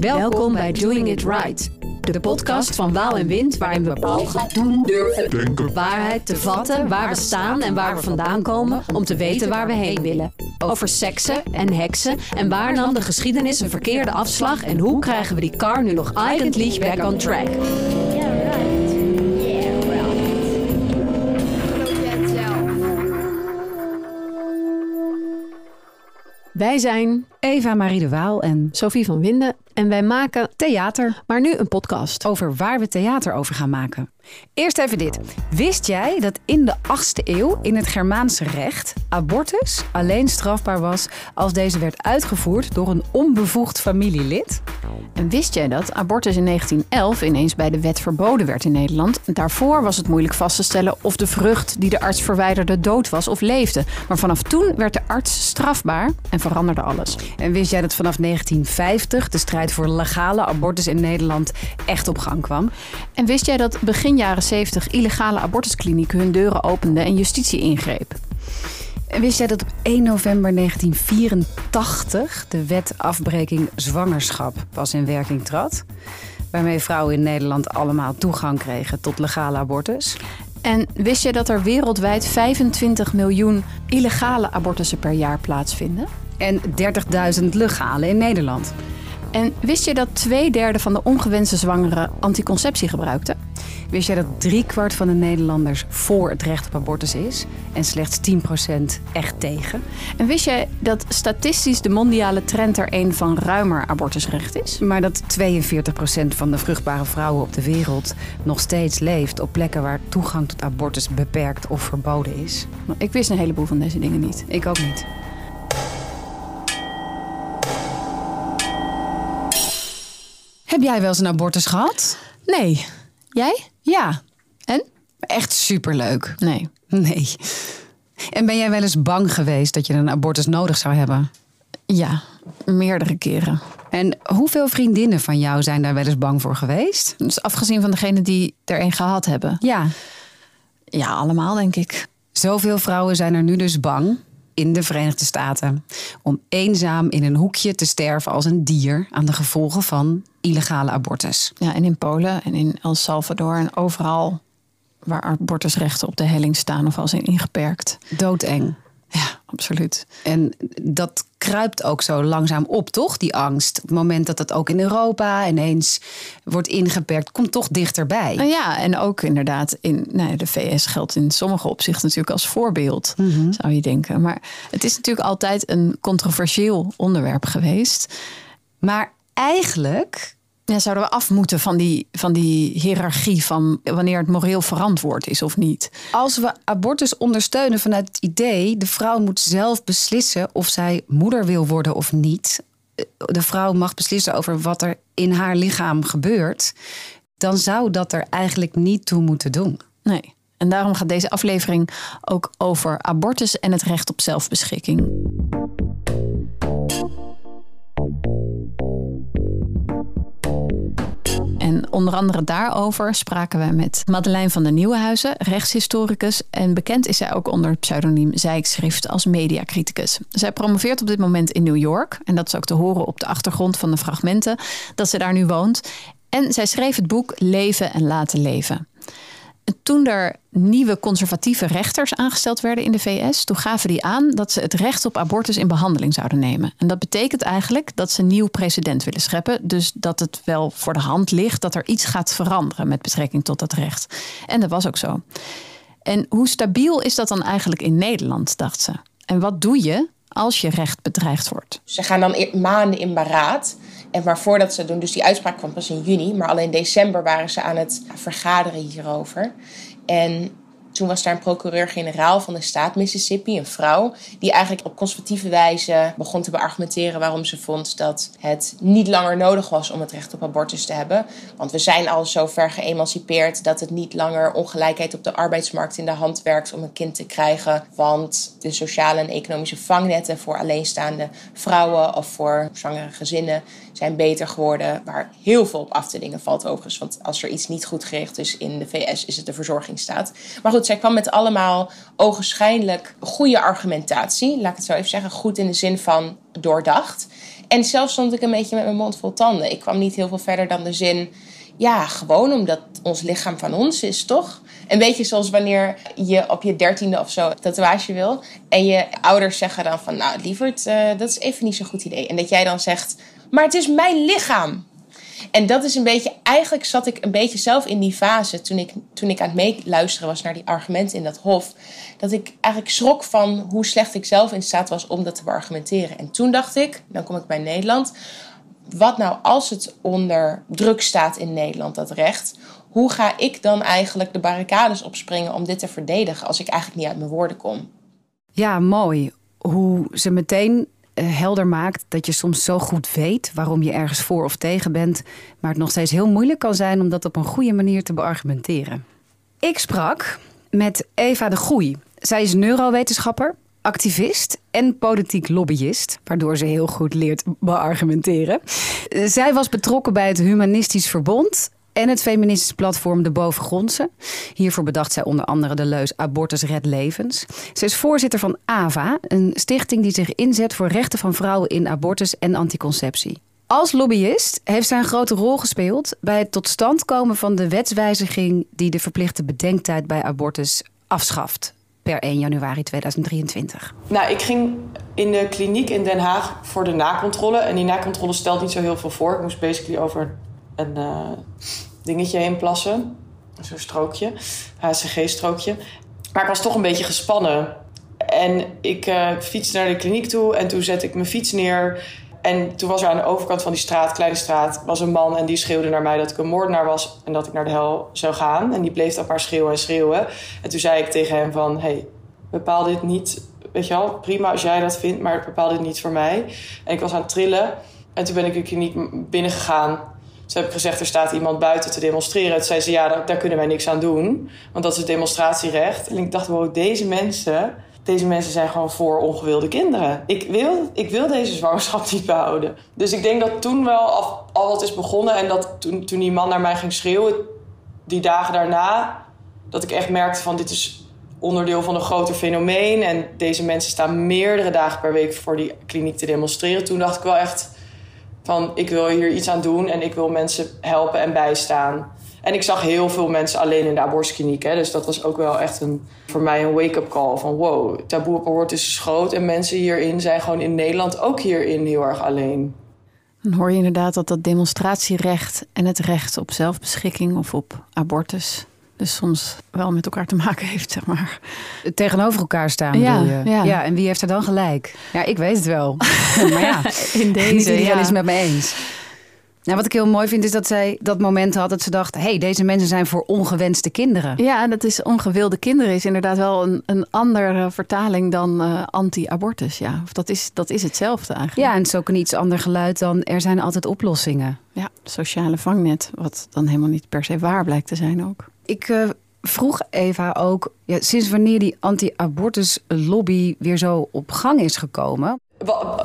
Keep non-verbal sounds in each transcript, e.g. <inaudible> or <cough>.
Welkom bij Doing It Right. De podcast van Waal en Wind waarin we gaan doen, durven, Denken. waarheid te vatten, waar we staan en waar we vandaan komen om te weten waar we heen willen. Over seksen en heksen en waar nam de geschiedenis een verkeerde afslag en hoe krijgen we die car nu nog eigentlich back on track. Wij zijn Eva Marie de Waal en Sophie van Winden en wij maken theater maar nu een podcast. over waar we theater over gaan maken. Eerst even dit. Wist jij dat in de 8e eeuw in het Germaanse recht abortus alleen strafbaar was als deze werd uitgevoerd door een onbevoegd familielid? En wist jij dat abortus in 1911 ineens bij de wet verboden werd in Nederland? Daarvoor was het moeilijk vast te stellen of de vrucht die de arts verwijderde dood was of leefde. Maar vanaf toen werd de arts strafbaar en veranderde alles. En wist jij dat vanaf 1950 de strijd voor legale abortus in Nederland echt op gang kwam? En wist jij dat begin jaren 70 illegale abortusklinieken hun deuren openden en justitie ingreep? En wist jij dat op 1 november 1984 de wet afbreking zwangerschap pas in werking trad? Waarmee vrouwen in Nederland allemaal toegang kregen tot legale abortus? En wist je dat er wereldwijd 25 miljoen illegale abortussen per jaar plaatsvinden? En 30.000 legale in Nederland. En wist je dat twee derde van de ongewenste zwangeren anticonceptie gebruikten? Wist jij dat driekwart van de Nederlanders voor het recht op abortus is en slechts 10% echt tegen? En wist jij dat statistisch de mondiale trend er een van ruimer abortusrecht is? Maar dat 42% van de vruchtbare vrouwen op de wereld nog steeds leeft op plekken waar toegang tot abortus beperkt of verboden is? Ik wist een heleboel van deze dingen niet. Ik ook niet. Heb jij wel eens een abortus gehad? Nee. Jij? Ja. En? Echt superleuk. Nee. Nee. En ben jij wel eens bang geweest dat je een abortus nodig zou hebben? Ja, meerdere keren. En hoeveel vriendinnen van jou zijn daar wel eens bang voor geweest? Dus afgezien van degene die er een gehad hebben. Ja. Ja, allemaal denk ik. Zoveel vrouwen zijn er nu dus bang in de Verenigde Staten om eenzaam in een hoekje te sterven als een dier aan de gevolgen van illegale abortus. Ja, en in Polen en in El Salvador en overal waar abortusrechten op de helling staan of al zijn ingeperkt. Doodeng. Ja, absoluut. En dat kruipt ook zo langzaam op, toch? Die angst. Op het moment dat dat ook in Europa ineens wordt ingeperkt, komt toch dichterbij. Nou ja, en ook inderdaad in nou ja, de VS geldt in sommige opzichten natuurlijk als voorbeeld, zou je denken. Maar het is natuurlijk altijd een controversieel onderwerp geweest. Maar eigenlijk Ja, zouden we af moeten van die, van die hiërarchie van wanneer het moreel verantwoord is of niet? Als we abortus ondersteunen vanuit het idee, de vrouw moet zelf beslissen of zij moeder wil worden of niet. Eh, De vrouw mag beslissen over wat er in haar lichaam gebeurt. Dan zou dat er eigenlijk niet toe moeten doen. Nee. En daarom gaat deze aflevering ook over abortus en het recht op zelfbeschikking. En onder andere daarover spraken wij met Madeleine van der Nieuwenhuizen, rechtshistoricus. En bekend is zij ook onder het pseudoniem Zijkschrift als mediacriticus. Zij promoveert op dit moment in New York. En dat is ook te horen op de achtergrond van de fragmenten dat ze daar nu woont. En zij schreef het boek Leven en Laten Leven. Toen er nieuwe conservatieve rechters aangesteld werden in de VS, toen gaven die aan dat ze het recht op abortus in behandeling zouden nemen. En dat betekent eigenlijk dat ze een nieuw precedent willen scheppen. Dus dat het wel voor de hand ligt dat er iets gaat veranderen met betrekking tot dat recht. En dat was ook zo. En hoe stabiel is dat dan eigenlijk in Nederland, dacht ze. En wat doe je als je recht bedreigd wordt? Ze gaan dan e- maanden in beraad. En maar voordat ze doen, dus die uitspraak kwam pas in juni, maar al in december waren ze aan het vergaderen hierover. En toen was daar een procureur-generaal van de staat Mississippi, een vrouw, die eigenlijk op conservatieve wijze begon te beargumenteren waarom ze vond dat het niet langer nodig was om het recht op abortus te hebben. Want we zijn al zo ver geëmancipeerd dat het niet langer ongelijkheid op de arbeidsmarkt in de hand werkt om een kind te krijgen. Want de sociale en economische vangnetten voor alleenstaande vrouwen of voor zwangere gezinnen zijn beter geworden. Waar heel veel op af te dingen valt overigens. Want als er iets niet goed gericht is in de VS, is het de verzorgingsstaat. Maar goed, zij kwam met allemaal ogenschijnlijk goede argumentatie. Laat ik het zo even zeggen. Goed in de zin van doordacht. En zelf stond ik een beetje met mijn mond vol tanden. Ik kwam niet heel veel verder dan de zin. Ja, gewoon omdat ons lichaam van ons is, toch? Een beetje zoals wanneer je op je dertiende of zo tatoeage wil. En je ouders zeggen dan van, nou lieverd, uh, dat is even niet zo'n goed idee. En dat jij dan zegt, maar het is mijn lichaam. En dat is een beetje, eigenlijk zat ik een beetje zelf in die fase toen ik, toen ik aan het meeluisteren was naar die argumenten in dat hof. Dat ik eigenlijk schrok van hoe slecht ik zelf in staat was om dat te beargumenteren. En toen dacht ik, dan kom ik bij Nederland. Wat nou als het onder druk staat in Nederland, dat recht? Hoe ga ik dan eigenlijk de barricades opspringen om dit te verdedigen als ik eigenlijk niet uit mijn woorden kom? Ja, mooi. Hoe ze meteen helder maakt dat je soms zo goed weet waarom je ergens voor of tegen bent, maar het nog steeds heel moeilijk kan zijn om dat op een goede manier te beargumenteren. Ik sprak met Eva de Groei. Zij is neurowetenschapper, activist en politiek lobbyist, waardoor ze heel goed leert beargumenteren. Zij was betrokken bij het Humanistisch Verbond en het feministische platform De Bovengrondse. Hiervoor bedacht zij onder andere de leus Abortus Red Levens. Ze is voorzitter van AVA, een stichting die zich inzet voor rechten van vrouwen in abortus en anticonceptie. Als lobbyist heeft zij een grote rol gespeeld bij het tot stand komen van de wetswijziging die de verplichte bedenktijd bij abortus afschaft per 1 januari 2023. Nou, ik ging in de kliniek in Den Haag voor de nakontrole. En die nakontrole stelt niet zo heel veel voor. Ik moest basically over een uh, dingetje heen plassen. Zo'n strookje, HCG-strookje. Maar ik was toch een beetje gespannen. En ik uh, fietste naar de kliniek toe en toen zette ik mijn fiets neer. En toen was er aan de overkant van die straat, kleine straat, was een man en die schreeuwde naar mij dat ik een moordenaar was en dat ik naar de hel zou gaan. En die bleef dan maar schreeuwen en schreeuwen. En toen zei ik tegen hem van, hey, bepaal dit niet, weet je wel, prima als jij dat vindt, maar bepaal dit niet voor mij. En ik was aan het trillen en toen ben ik de kliniek binnengegaan toen heb ik gezegd, er staat iemand buiten te demonstreren. Toen zei ze, ja, daar, daar, kunnen wij niks aan doen. Want dat is het demonstratierecht. En ik dacht, wow, deze mensen... Deze mensen zijn gewoon voor ongewilde kinderen. Ik wil, ik wil deze zwangerschap niet behouden. Dus ik denk dat toen wel al, al wat is begonnen. En dat toen, toen die man naar mij ging schreeuwen... die dagen daarna... dat ik echt merkte van dit is onderdeel van een groter fenomeen. En deze mensen staan meerdere dagen per week voor die kliniek te demonstreren. Toen dacht ik wel echt van ik wil hier iets aan doen en ik wil mensen helpen en bijstaan. En ik zag heel veel mensen alleen in de abortuskliniek. Hè, dus dat was ook wel echt een, voor mij een wake-up call. Van wow, taboe op abortus is groot. En mensen hierin zijn gewoon in Nederland ook hierin heel erg alleen. Dan hoor je inderdaad dat dat demonstratierecht en het recht op zelfbeschikking of op abortus dus soms wel met elkaar te maken <laughs> heeft, zeg maar. Tegenover elkaar staan, ja, je? Ja. ja, en wie heeft er dan gelijk? Ja, ik weet het wel. <laughs> maar ja, in deze, niet iedereen is het met me eens. Nou, wat ik heel mooi vind is dat zij dat moment had dat ze dacht: hé, hey, deze mensen zijn voor ongewenste kinderen. Ja, en dat is ongewilde kinderen is inderdaad wel een, een andere vertaling dan uh, anti-abortus. Ja, of dat is, dat is hetzelfde eigenlijk. Ja, en het is ook een iets ander geluid dan er zijn altijd oplossingen. Ja, sociale vangnet, wat dan helemaal niet per se waar blijkt te zijn ook. Ik uh, vroeg Eva ook ja, sinds wanneer die anti-abortus lobby weer zo op gang is gekomen.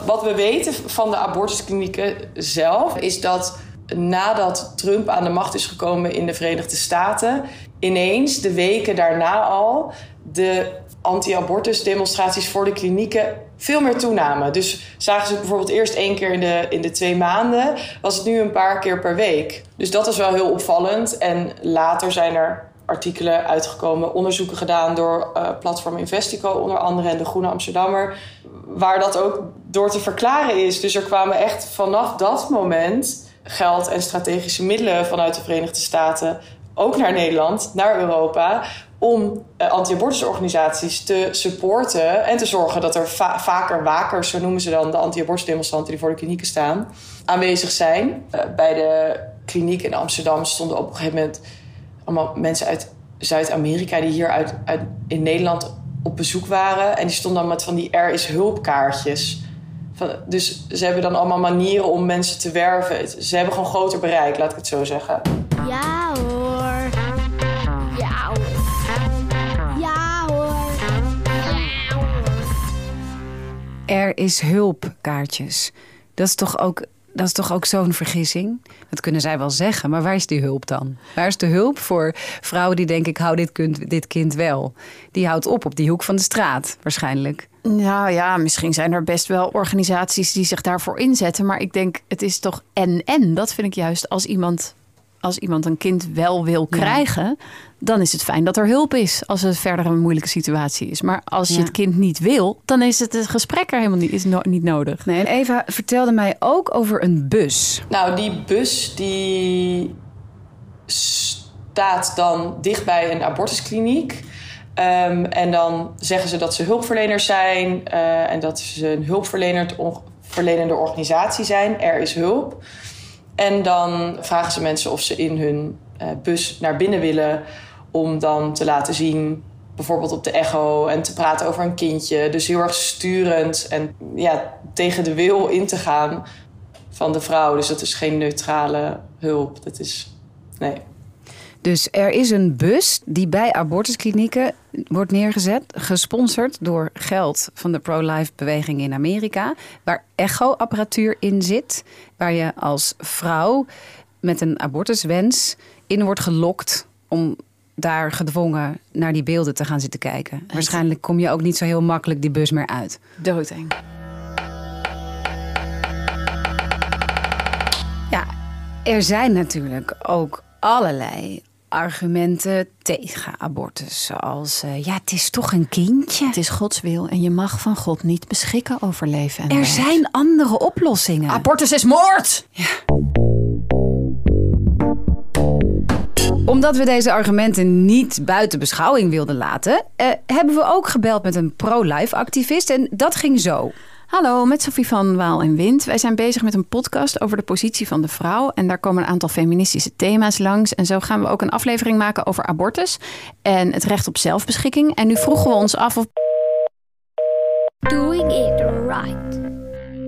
Wat we weten van de abortusklinieken zelf is dat nadat Trump aan de macht is gekomen in de Verenigde Staten, ineens de weken daarna al de anti-abortus demonstraties voor de klinieken veel meer toenamen. Dus zagen ze bijvoorbeeld eerst één keer in de, in de twee maanden, was het nu een paar keer per week. Dus dat is wel heel opvallend. En later zijn er artikelen uitgekomen, onderzoeken gedaan door uh, platform Investico onder andere en de Groene Amsterdammer, waar dat ook door te verklaren is. Dus er kwamen echt vanaf dat moment geld en strategische middelen vanuit de Verenigde Staten ook naar Nederland, naar Europa, om uh, anti-abortusorganisaties te supporten en te zorgen dat er vaker wakers, zo noemen ze dan de anti-abortusdemonstranten die voor de klinieken staan, aanwezig zijn. Uh, bij de kliniek in Amsterdam stonden op een gegeven moment allemaal mensen uit Zuid-Amerika die hier uit, uit, in Nederland op bezoek waren. En die stonden dan met van die er is hulpkaartjes. Van, dus ze hebben dan allemaal manieren om mensen te werven. Ze hebben gewoon groter bereik, laat ik het zo zeggen. Ja Er is hulpkaartjes. Dat is toch ook dat is toch ook zo'n vergissing? Dat kunnen zij wel zeggen, maar waar is die hulp dan? Waar is de hulp voor vrouwen die denken: ik hou dit kind, dit kind wel? Die houdt op op die hoek van de straat, waarschijnlijk. Nou ja, misschien zijn er best wel organisaties die zich daarvoor inzetten. Maar ik denk, het is toch en-en. Dat vind ik juist als iemand, als iemand een kind wel wil krijgen... dan is het fijn dat er hulp is als het verder een moeilijke situatie is. Maar als je Ja. het kind niet wil, dan is het, het gesprek er helemaal niet, is no- niet nodig. Nee, en Eva vertelde mij ook over een bus. Nou, die bus die staat dan dichtbij een abortuskliniek. Ehm, en dan zeggen ze dat ze hulpverleners zijn eh, en dat ze een hulpverlenend on- verlenende organisatie zijn. Er is hulp. En dan vragen ze mensen of ze in hun eh, bus naar binnen willen om dan te laten zien, bijvoorbeeld op de echo, en te praten over een kindje. Dus heel erg sturend en ja, tegen de wil in te gaan van de vrouw. Dus dat is geen neutrale hulp. Dat is. Nee. Dus er is een bus die bij abortusklinieken wordt neergezet, gesponsord door geld van de pro-life beweging in Amerika, waar echo-apparatuur in zit, waar je als vrouw met een abortuswens in wordt gelokt om daar gedwongen naar die beelden te gaan zitten kijken. Waarschijnlijk kom je ook niet zo heel makkelijk die bus meer uit. Doodeng. Ja, er zijn natuurlijk ook allerlei argumenten tegen abortus. Zoals, eh, ja, het is toch een kindje. Het is Gods wil en je mag van God niet beschikken over leven en Er zijn andere oplossingen. Abortus is moord! Omdat we deze argumenten niet buiten beschouwing wilden laten, eh, hebben we ook gebeld met een pro-life activist. En dat ging zo. Hallo, met Sophie van Waal en Wind. Wij zijn bezig met een podcast over de positie van de vrouw. En daar komen een aantal feministische thema's langs. En zo gaan we ook een aflevering maken over abortus en het recht op zelfbeschikking. En nu vroegen we ons af of Doing it right.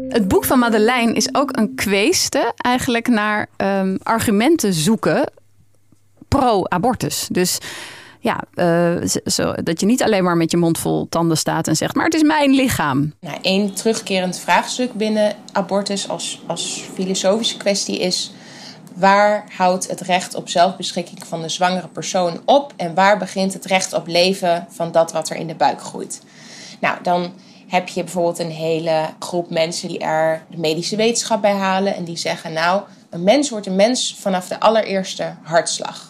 Het boek van Madeleine is ook een kweeste eigenlijk naar ehm, argumenten zoeken pro-abortus. Dus ja, eh, zo- dat je niet alleen maar met je mond vol tanden staat en zegt, maar het is mijn lichaam. Nou, één terugkerend vraagstuk binnen abortus als, als filosofische kwestie is... waar houdt het recht op zelfbeschikking van de zwangere persoon op... en waar begint het recht op leven van dat wat er in de buik groeit? Nou, dan heb je bijvoorbeeld een hele groep mensen die er de medische wetenschap bij halen... en die zeggen, nou, een mens wordt een mens vanaf de allereerste hartslag...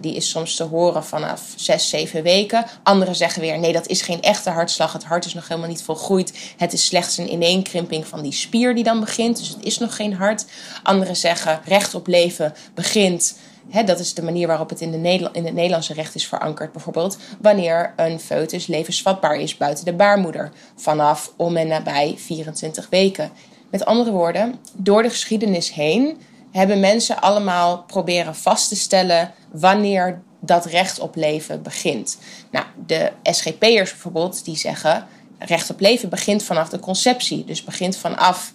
Die is soms te horen vanaf zes, zeven weken. Anderen zeggen weer: nee, dat is geen echte hartslag. Het hart is nog helemaal niet volgroeid. Het is slechts een ineenkrimping van die spier die dan begint. Dus het is nog geen hart. Anderen zeggen: recht op leven begint. Dat is de manier waarop het in, de in het Nederlandse recht is verankerd, bijvoorbeeld. Wanneer een foetus levensvatbaar is buiten de baarmoeder. Vanaf om en nabij 24 weken. Met andere woorden, door de geschiedenis heen hebben mensen allemaal proberen vast te stellen wanneer dat recht op leven begint. Nou, de SGP'ers bijvoorbeeld, die zeggen recht op leven begint vanaf de conceptie. Dus begint vanaf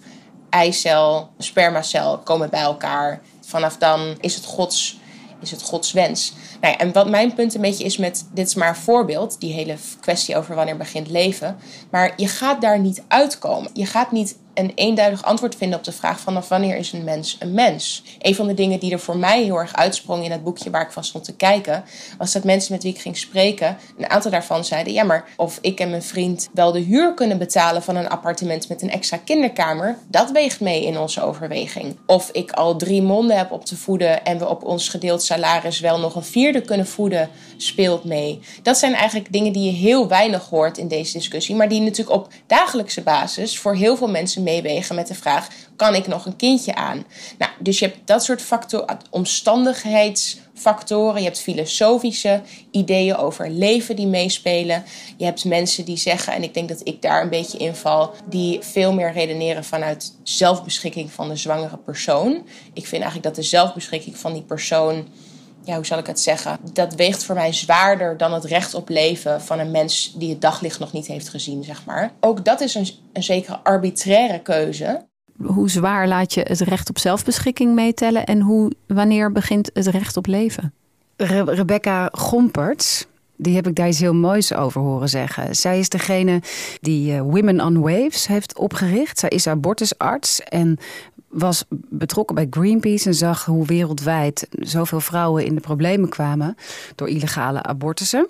eicel, spermacel komen bij elkaar. Vanaf dan is het Gods, is het Gods wens. Nou ja, en wat mijn punt een beetje is met, dit is maar een voorbeeld, die hele kwestie over wanneer begint leven. Maar je gaat daar niet uitkomen. Je gaat niet een eenduidig antwoord vinden op de vraag vanaf wanneer is een mens een mens. Een van de dingen die er voor mij heel erg uitsprongen in het boekje waar ik van stond te kijken, was dat mensen met wie ik ging spreken, een aantal daarvan zeiden, ja maar of ik en mijn vriend wel de huur kunnen betalen van een appartement met een extra kinderkamer, dat weegt mee in onze overweging. Of ik al drie monden heb op te voeden en we op ons gedeeld salaris wel nog een vierde kunnen voeden, speelt mee. Dat zijn eigenlijk dingen die je heel weinig hoort in deze discussie, maar die natuurlijk op dagelijkse basis voor heel veel mensen meewegen met de vraag: kan ik nog een kindje aan? Nou, dus je hebt dat soort factoren, omstandigheidsfactoren, je hebt filosofische ideeën over leven die meespelen. Je hebt mensen die zeggen, en ik denk dat ik daar een beetje in val, die veel meer redeneren vanuit zelfbeschikking van de zwangere persoon. Ik vind eigenlijk dat de zelfbeschikking van die persoon ja, hoe zal ik het zeggen? Dat weegt voor mij zwaarder dan het recht op leven van een mens die het daglicht nog niet heeft gezien, zeg maar. Ook dat is een, een zekere arbitraire keuze. Hoe zwaar laat je het recht op zelfbeschikking meetellen en hoe, wanneer begint het recht op leven? Re- Rebecca Gomperts, die heb ik daar iets heel moois over horen zeggen. Zij is degene die eh, Women on Waves heeft opgericht. Zij is abortusarts en was betrokken bij Greenpeace en zag hoe wereldwijd zoveel vrouwen in de problemen kwamen door illegale abortussen.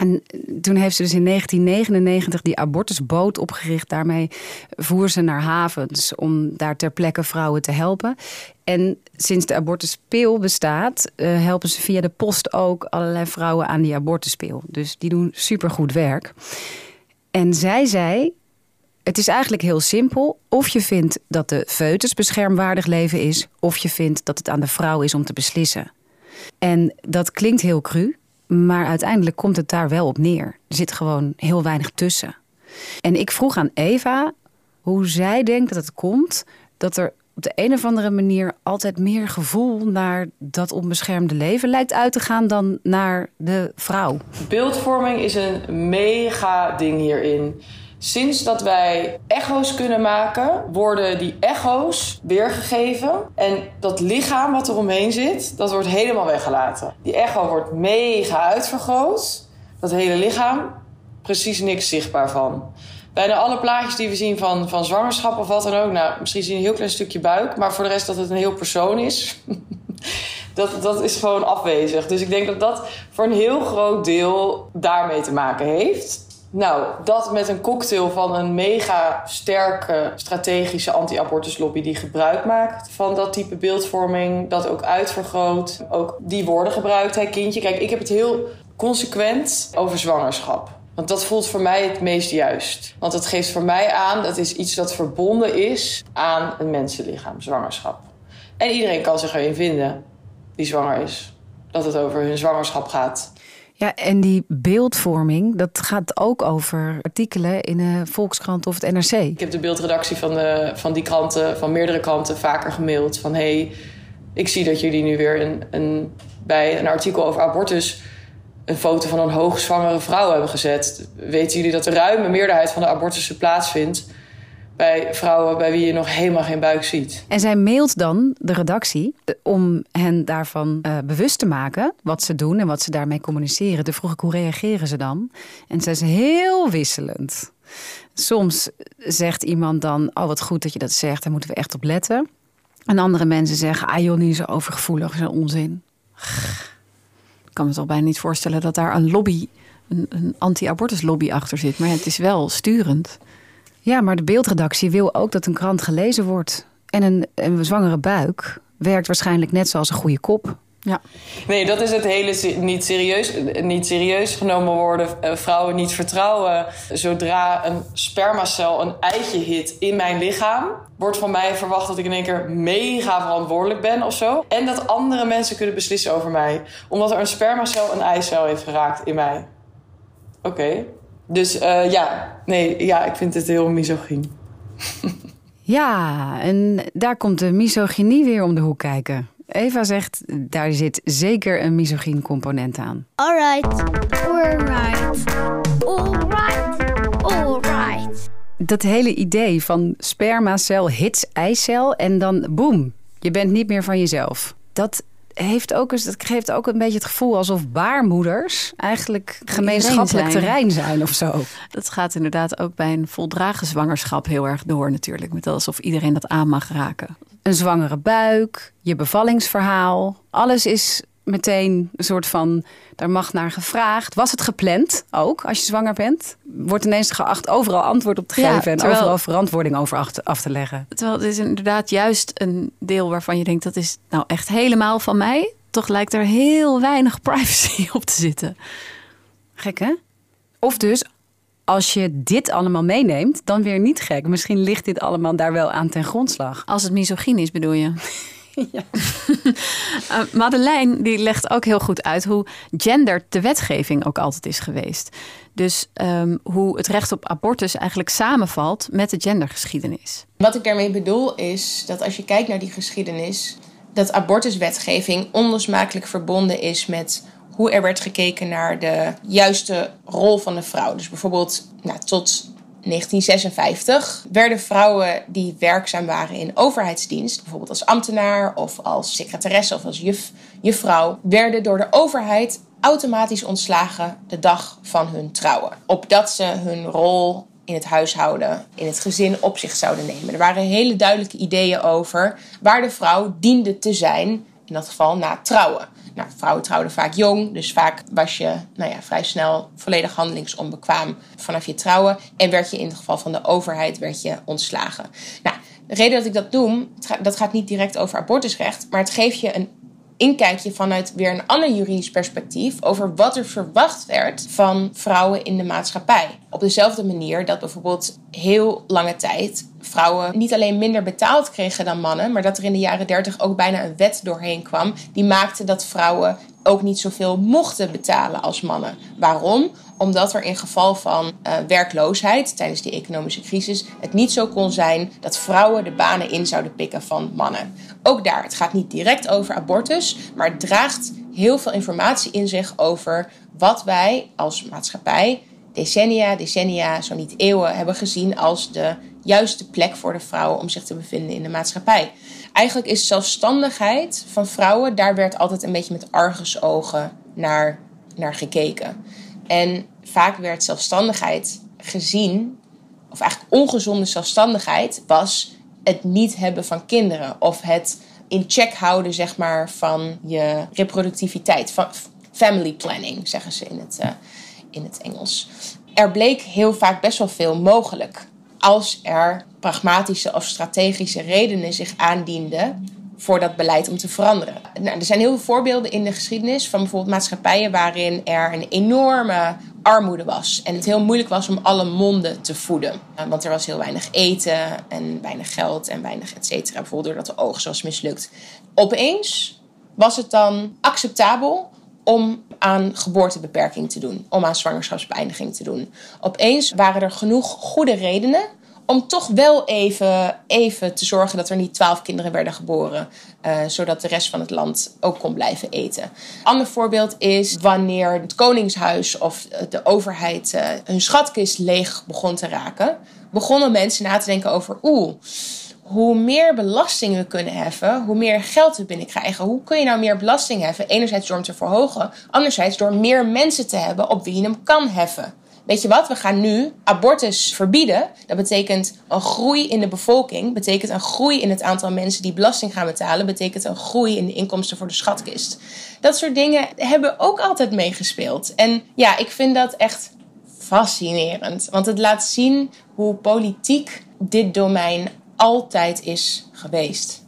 En toen heeft ze dus in 1999 die abortusboot opgericht. Daarmee voer ze naar havens om daar ter plekke vrouwen te helpen. En sinds de abortuspeel bestaat, uh, helpen ze via de post ook allerlei vrouwen aan die abortuspeel. Dus die doen supergoed werk. En zij zei: Het is eigenlijk heel simpel. Of je vindt dat de foetus beschermwaardig leven is, of je vindt dat het aan de vrouw is om te beslissen. En dat klinkt heel cru, maar uiteindelijk komt het daar wel op neer. Er zit gewoon heel weinig tussen. En ik vroeg aan Eva hoe zij denkt dat het komt dat er op de een of andere manier altijd meer gevoel naar dat onbeschermde leven lijkt uit te gaan dan naar de vrouw. Beeldvorming is een mega ding hierin. Sinds dat wij echo's kunnen maken, worden die echo's weergegeven. En dat lichaam wat er omheen zit, dat wordt helemaal weggelaten. Die echo wordt mega uitvergroot. Dat hele lichaam, precies niks zichtbaar van. Bijna alle plaatjes die we zien van, van zwangerschap of wat dan ook, nou, misschien zien een heel klein stukje buik, maar voor de rest dat het een heel persoon is. <laughs> dat, dat is gewoon afwezig. Dus ik denk dat dat voor een heel groot deel daarmee te maken heeft. Nou, dat met een cocktail van een mega sterke strategische anti-abortuslobby die gebruik maakt van dat type beeldvorming, dat ook uitvergroot. Ook die woorden gebruikt, hè, kindje. Kijk, ik heb het heel consequent over zwangerschap. Want dat voelt voor mij het meest juist. Want het geeft voor mij aan dat is iets dat verbonden is aan een mensenlichaam, zwangerschap. En iedereen kan zich erin vinden die zwanger is. Dat het over hun zwangerschap gaat. Ja, en die beeldvorming, dat gaat ook over artikelen in de Volkskrant of het NRC. Ik heb de beeldredactie van, de, van die kranten, van meerdere kranten, vaker gemaild. Van hé, hey, ik zie dat jullie nu weer een, een, bij een artikel over abortus een foto van een hoogzwangere vrouw hebben gezet. Weten jullie dat de ruime meerderheid van de abortussen plaatsvindt bij vrouwen bij wie je nog helemaal geen buik ziet. En zij mailt dan de redactie om hen daarvan uh, bewust te maken wat ze doen en wat ze daarmee communiceren. Toen vroeg ik hoe reageren ze dan? En zij is heel wisselend. Soms zegt iemand dan: Oh, wat goed dat je dat zegt, daar moeten we echt op letten. En andere mensen zeggen: Ah, joh, niet zo overgevoelig, een onzin. Ik kan me toch bijna niet voorstellen dat daar een lobby, een, een anti-abortus lobby achter zit. Maar het is wel sturend. Ja, maar de beeldredactie wil ook dat een krant gelezen wordt. En een, een zwangere buik werkt waarschijnlijk net zoals een goede kop. Ja. Nee, dat is het hele niet serieus, niet serieus genomen worden. Eh, vrouwen niet vertrouwen. Zodra een spermacel een eitje hit in mijn lichaam, wordt van mij verwacht dat ik in één keer mega verantwoordelijk ben of zo. En dat andere mensen kunnen beslissen over mij. Omdat er een spermacel een eicel heeft geraakt in mij. Oké. Dus uh, ja, nee, ja, ik vind het heel misogyn. ja, en daar komt de misogynie weer om de hoek kijken. Eva zegt, daar zit zeker een misogyn component aan. Alright, alright, alright, alright. Dat hele idee van spermacel hits eicel en dan boem, je bent niet meer van jezelf. Dat heeft ook eens, dat geeft ook een beetje het gevoel alsof baarmoeders eigenlijk gemeenschappelijk terrein zijn of zo. Dat gaat inderdaad ook bij een voldragen zwangerschap heel erg door natuurlijk. Met alsof iedereen dat aan mag raken. Een zwangere buik, je bevallingsverhaal. Alles is meteen een soort van, daar mag naar gevraagd. Was het gepland ook, als je zwanger bent? Wordt ineens geacht overal antwoord op te geven en overal verantwoording over af te leggen. Terwijl het is inderdaad juist een deel waarvan je denkt, dat is nou echt helemaal van mij. Toch lijkt er heel weinig privacy <laughs> op te zitten. Gek hè? Of dus, als je dit allemaal meeneemt, dan weer niet gek. Misschien ligt dit allemaal daar wel aan ten grondslag. Als het misogyn is, bedoel je? <laughs> <laughs> Ja. uh, Madeleine die legt ook heel goed uit hoe gender de wetgeving ook altijd is geweest. Dus um, hoe het recht op abortus eigenlijk samenvalt met de gendergeschiedenis. Wat ik daarmee bedoel is dat als je kijkt naar die geschiedenis, dat abortuswetgeving onlosmakelijk verbonden is met hoe er werd gekeken naar de juiste rol van de vrouw. Dus bijvoorbeeld nou, tot 1956 werden vrouwen die werkzaam waren in overheidsdienst, bijvoorbeeld als ambtenaar of als secretaresse of als juf, juffrouw, werden door de overheid automatisch ontslagen de dag van hun trouwen. Opdat ze hun rol in het huishouden, in het gezin op zich zouden nemen. Er waren hele duidelijke ideeën over waar de vrouw diende te zijn, in dat geval na trouwen. Nou, vrouwen trouwden vaak jong, dus vaak was je nou ja, vrij snel volledig handelingsonbekwaam vanaf je trouwen. En werd je in het geval van de overheid werd je ontslagen. Nou, de reden dat ik dat doe, dat gaat niet direct over abortusrecht, maar het geeft je een inkijkje vanuit weer een ander juridisch perspectief over wat er verwacht werd van vrouwen in de maatschappij. Op dezelfde manier dat bijvoorbeeld heel lange tijd vrouwen niet alleen minder betaald kregen dan mannen, maar dat er in de jaren 30 ook bijna een wet doorheen kwam die maakte dat vrouwen ook niet zoveel mochten betalen als mannen. Waarom? Omdat er in geval van uh, werkloosheid tijdens die economische crisis het niet zo kon zijn dat vrouwen de banen in zouden pikken van mannen. Ook daar, het gaat niet direct over abortus, maar draagt heel veel informatie in zich over wat wij als maatschappij decennia, decennia, zo niet eeuwen hebben gezien als de juiste plek voor de vrouw om zich te bevinden in de maatschappij. Eigenlijk is zelfstandigheid van vrouwen, daar werd altijd een beetje met argusogen naar, naar gekeken. En vaak werd zelfstandigheid gezien, of eigenlijk ongezonde zelfstandigheid, was het niet hebben van kinderen. Of het in check houden, zeg maar, van je reproductiviteit. Van family planning, zeggen ze in het, uh, in het Engels. Er bleek heel vaak best wel veel mogelijk. Als er pragmatische of strategische redenen zich aandienden voor dat beleid om te veranderen. Nou, er zijn heel veel voorbeelden in de geschiedenis van bijvoorbeeld maatschappijen waarin er een enorme armoede was. En het heel moeilijk was om alle monden te voeden. Eh, want er was heel weinig eten en weinig geld en weinig et cetera. Bijvoorbeeld doordat de oogst was mislukt. Opeens was het dan acceptabel om aan geboortebeperking te doen, om aan zwangerschapsbeëindiging te doen. Opeens waren er genoeg goede redenen om toch wel even, even te zorgen dat er niet twaalf kinderen werden geboren. Uh, zodat de rest van het land ook kon blijven eten. Ander voorbeeld is wanneer het Koningshuis of de overheid uh, hun schatkist leeg begon te raken. Begonnen mensen na te denken over, oeh, hoe meer belasting we kunnen heffen, hoe meer geld we binnenkrijgen. Hoe kun je nou meer belasting heffen? Enerzijds door hem te verhogen, anderzijds door meer mensen te hebben op wie je hem kan heffen weet je wat, we gaan nu abortus verbieden. Dat betekent een groei in de bevolking, betekent een groei in het aantal mensen die belasting gaan betalen, betekent een groei in de inkomsten voor de schatkist. Dat soort dingen hebben ook altijd meegespeeld. En ja, ik vind dat echt fascinerend, want het laat zien hoe politiek dit domein altijd is geweest.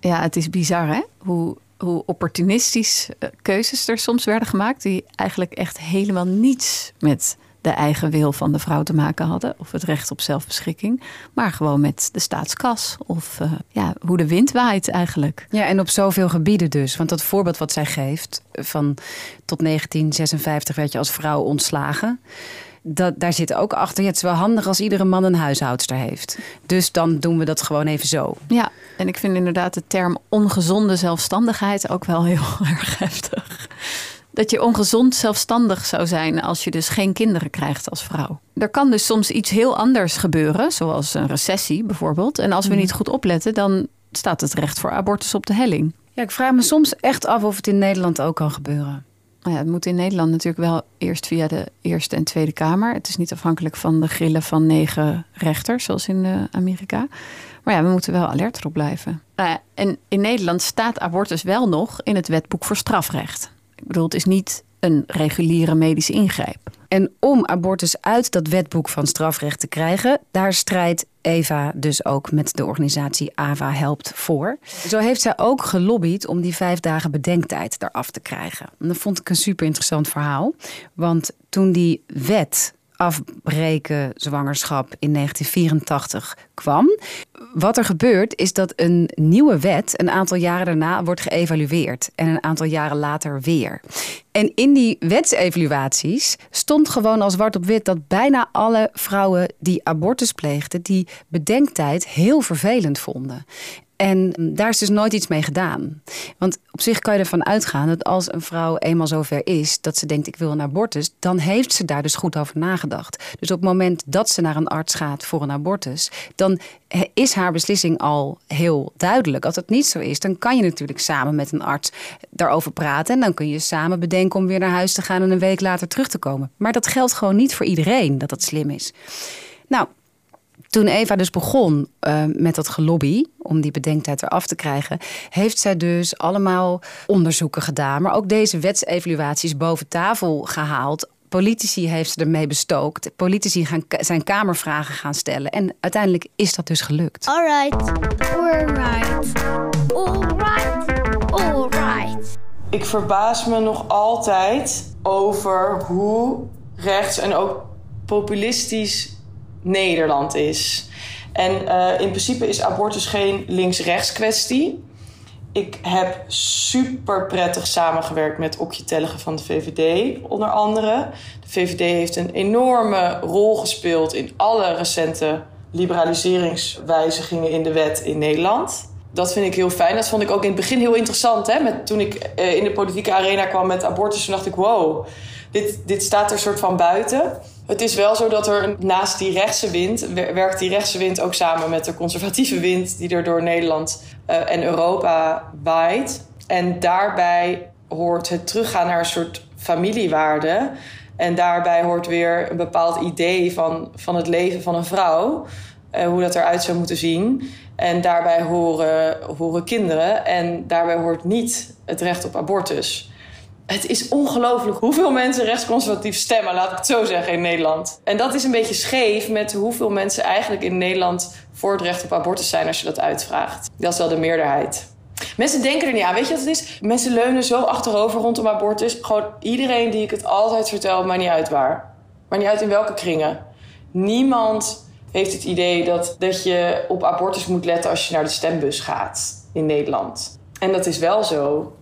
Ja, het is bizar hè? Hoe, hoe opportunistisch eh, keuzes er soms werden gemaakt die eigenlijk echt helemaal niets met de eigen wil van de vrouw te maken hadden. Of het recht op zelfbeschikking. Maar gewoon met de staatskas. Of uh, ja, hoe de wind waait eigenlijk. Ja, en op zoveel gebieden dus. Want dat voorbeeld wat zij geeft. Van tot 1956 werd je als vrouw ontslagen. Dat, daar zit ook achter. Ja, het is wel handig als iedere man een huishoudster heeft. Dus dan doen we dat gewoon even zo. Ja, en ik vind inderdaad de term ongezonde zelfstandigheid ook wel heel <laughs> erg heftig dat je ongezond zelfstandig zou zijn als je dus geen kinderen krijgt als vrouw. Er kan dus soms iets heel anders gebeuren, zoals een recessie bijvoorbeeld. En als we mhm. niet goed opletten, dan staat het recht voor abortus op de helling. Ja, ik vraag me soms echt af of het in Nederland ook kan gebeuren. Nou ja, het moet in Nederland natuurlijk wel eerst via de Eerste en Tweede Kamer. Het is niet afhankelijk van de grillen van negen rechters, zoals in eh, Amerika. Maar ja, we moeten wel alert erop blijven. Nou en in Nederland staat abortus wel nog in het wetboek voor strafrecht. Ik bedoel, het is niet een reguliere medische ingreep. En om abortus uit dat wetboek van strafrecht te krijgen, daar strijdt Eva dus ook met de organisatie AVA Helpt voor. Zo heeft zij ook gelobbyd om die vijf dagen bedenktijd eraf te krijgen. En dat vond ik een super interessant verhaal. Want toen die wet afbreken zwangerschap in 1984 kwam. Wat er gebeurt is dat een nieuwe wet een aantal jaren daarna wordt geëvalueerd en een aantal jaren later weer. En in die wetsevaluaties stond gewoon als zwart op wit dat bijna alle vrouwen die abortus pleegden, die bedenktijd heel vervelend vonden. En daar is dus nooit iets mee gedaan. Want op zich kan je ervan uitgaan dat als een vrouw eenmaal zover is dat ze denkt ik wil een abortus, dan heeft ze daar dus goed over nagedacht. Dus op het moment dat ze naar een arts gaat voor een abortus, dan is haar beslissing al heel duidelijk. Als het niet zo is, dan kan je natuurlijk samen met een arts daarover praten en dan kun je samen bedenken om weer naar huis te gaan en een week later terug te komen. Maar dat geldt gewoon niet voor iedereen dat dat slim is. Nou, toen Eva dus begon uh, met dat gelobby om die bedenktijd eraf te krijgen, heeft zij dus allemaal onderzoeken gedaan, maar ook deze wetsevaluaties boven tafel gehaald. Politici heeft ze ermee bestookt. Politici gaan zijn kamervragen gaan stellen. En uiteindelijk is dat dus gelukt. Alright, alright, alright, alright. Ik verbaas me nog altijd over hoe rechts en ook populistisch Nederland is. En uh, in principe is abortus geen links-rechts kwestie. Ik heb super prettig samengewerkt met Okje Tellige van de VVD, onder andere. De VVD heeft een enorme rol gespeeld in alle recente liberaliseringswijzigingen in de wet in Nederland. Dat vind ik heel fijn. Dat vond ik ook in het begin heel interessant. Hè? Met, toen ik uh, in de politieke arena kwam met abortus, dacht ik: wow, dit, dit staat er soort van buiten. Het is wel zo dat er naast die rechtse wind, werkt die rechtse wind ook samen met de conservatieve wind die er door Nederland uh, en Europa waait. En daarbij hoort het teruggaan naar een soort familiewaarde. En daarbij hoort weer een bepaald idee van, van het leven van een vrouw. Uh, hoe dat eruit zou moeten zien. En daarbij horen, horen kinderen. En daarbij hoort niet het recht op abortus. Het is ongelooflijk hoeveel mensen rechtsconservatief stemmen, laat ik het zo zeggen, in Nederland. En dat is een beetje scheef met hoeveel mensen eigenlijk in Nederland voor het recht op abortus zijn als je dat uitvraagt. Dat is wel de meerderheid. Mensen denken er niet aan. Weet je wat het is? Mensen leunen zo achterover rondom abortus. Gewoon iedereen die ik het altijd vertel, maar niet uit waar. Maar niet uit in welke kringen. Niemand heeft het idee dat, dat je op abortus moet letten als je naar de stembus gaat in Nederland. En dat is wel zo.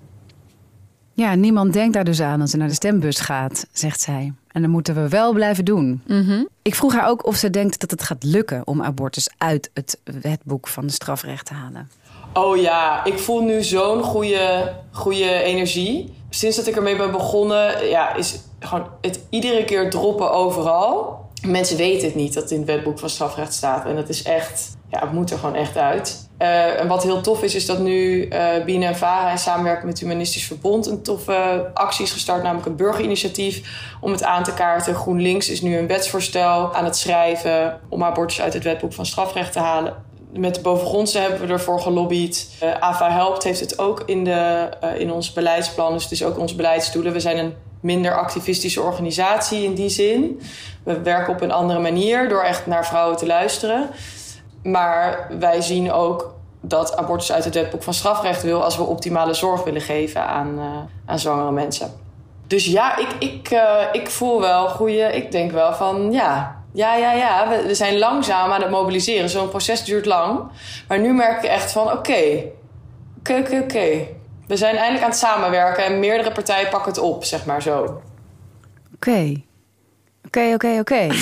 Ja, niemand denkt daar dus aan als ze naar de stembus gaat, zegt zij. En dat moeten we wel blijven doen. Mhm. Ik vroeg haar ook of ze denkt dat het gaat lukken om abortus uit het wetboek van de strafrecht te halen. Oh ja, ik voel nu zo'n goede, goede energie. Sinds dat ik ermee ben begonnen, ja, is gewoon het iedere keer droppen overal. Mensen weten het niet dat het in het wetboek van strafrecht staat. En dat is echt, ja, het moet er gewoon echt uit. Uh, en wat heel tof is, is dat nu uh, en Vara in samenwerking met Humanistisch Verbond een toffe actie is gestart, namelijk een burgerinitiatief om het aan te kaarten. GroenLinks is nu een wetsvoorstel aan het schrijven om abortus uit het wetboek van strafrecht te halen. Met de bovengrondse hebben we ervoor gelobbyd. Uh, AVA Helpt heeft het ook in, de, in ons beleidsplan, dus het is ook onze beleidsdoelen. We zijn een minder activistische organisatie in die zin. We werken op een andere manier door echt naar vrouwen te luisteren. Maar wij zien ook dat abortus uit het wetboek van strafrecht wil als we optimale zorg willen geven aan, uh, aan zwangere mensen. Dus ja, ik, ik, uh, ik voel wel goede. Ik denk wel van ja. Ja, ja, ja. We, we zijn langzaam aan het mobiliseren. Zo'n proces duurt lang. Maar nu merk ik echt van oké. Oké, oké, oké. We zijn eindelijk aan het samenwerken en meerdere partijen pakken het op, zeg maar zo. Oké. Oké, oké, oké. <laughs>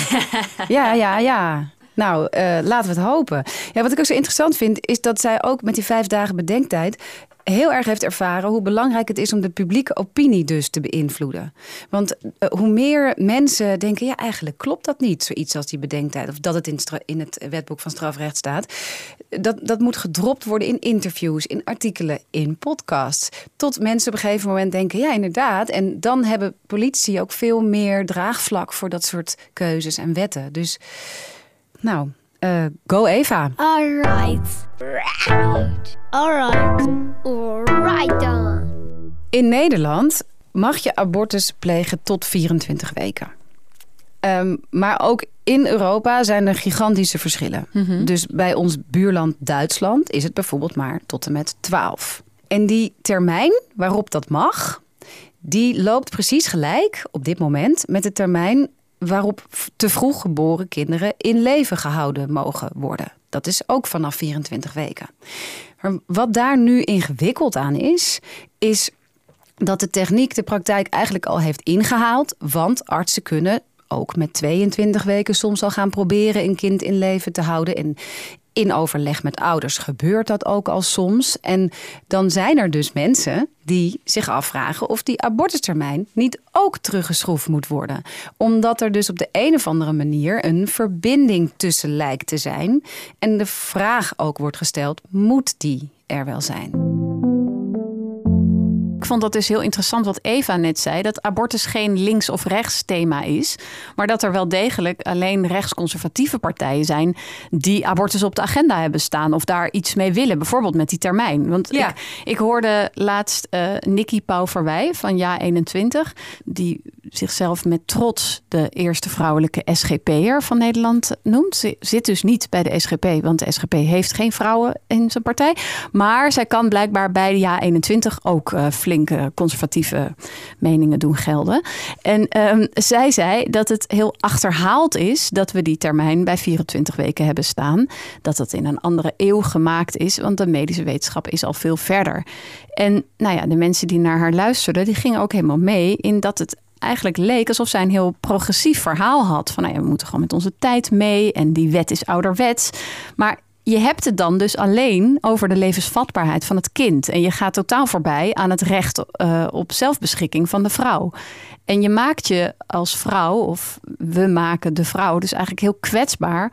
Ja, ja, ja. Nou, uh, laten we het hopen. Ja, wat ik ook zo interessant vind, is dat zij ook met die vijf dagen bedenktijd heel erg heeft ervaren hoe belangrijk het is om de publieke opinie dus te beïnvloeden. Want uh, hoe meer mensen denken, ja, eigenlijk klopt dat niet, zoiets als die bedenktijd, of dat het in, in het wetboek van strafrecht staat. Dat, dat moet gedropt worden in interviews, in artikelen, in podcasts. Tot mensen op een gegeven moment denken, ja, inderdaad. En dan hebben politici ook veel meer draagvlak voor dat soort keuzes en wetten. Dus nou, uh, go Eva. Alright. Right. Alright. Alright dan. In Nederland mag je abortus plegen tot 24 weken. Um, maar ook in Europa zijn er gigantische verschillen. Mhm. Mm -hmm. Dus bij ons buurland Duitsland is het bijvoorbeeld maar tot en met 12. En die termijn waarop dat mag, die loopt precies gelijk op dit moment met de termijn waarop te vroeg geboren kinderen in leven gehouden mogen worden. Dat is ook vanaf 24 weken. Maar wat daar nu ingewikkeld aan is, is dat de techniek de praktijk eigenlijk al heeft ingehaald. Want artsen kunnen ook met 22 weken soms al gaan proberen een kind in leven te houden. En in overleg met ouders gebeurt dat ook al soms. En dan zijn er dus mensen die zich afvragen of die abortustermijn niet ook teruggeschroefd moet worden. Omdat er dus op de een of andere manier een verbinding tussen lijkt te zijn. En de vraag ook wordt gesteld: moet die er wel zijn? Ik vond dat dus heel interessant wat Eva net zei: dat abortus geen links- of rechts thema is, maar dat er wel degelijk alleen rechtsconservatieve partijen zijn die abortus op de agenda hebben staan of daar iets mee willen, bijvoorbeeld met die termijn. Want Ja. ik, ik hoorde laatst eh Nikki Pauverwij van Ja 21, die zichzelf met trots de eerste vrouwelijke SGP'er van Nederland noemt. Ze zit dus niet bij de SGP, want de SGP heeft geen vrouwen in zijn partij. Maar zij kan blijkbaar bij de Ja 21 ook eh, flinke conservatieve meningen doen gelden. En ehm, zij zei dat het heel achterhaald is dat we die termijn bij 24 weken hebben staan. Dat dat in een andere eeuw gemaakt is, want de medische wetenschap is al veel verder. En nou ja, de mensen die naar haar luisterden, die gingen ook helemaal mee in dat het eigenlijk leek alsof zij een heel progressief verhaal had. Van nou we moeten gewoon met onze tijd mee en die wet is ouderwets. Maar je hebt het dan dus alleen over de levensvatbaarheid van het kind. En je gaat totaal voorbij aan het recht eh, op zelfbeschikking van de vrouw. En je maakt je als vrouw, of we maken de vrouw dus eigenlijk heel kwetsbaar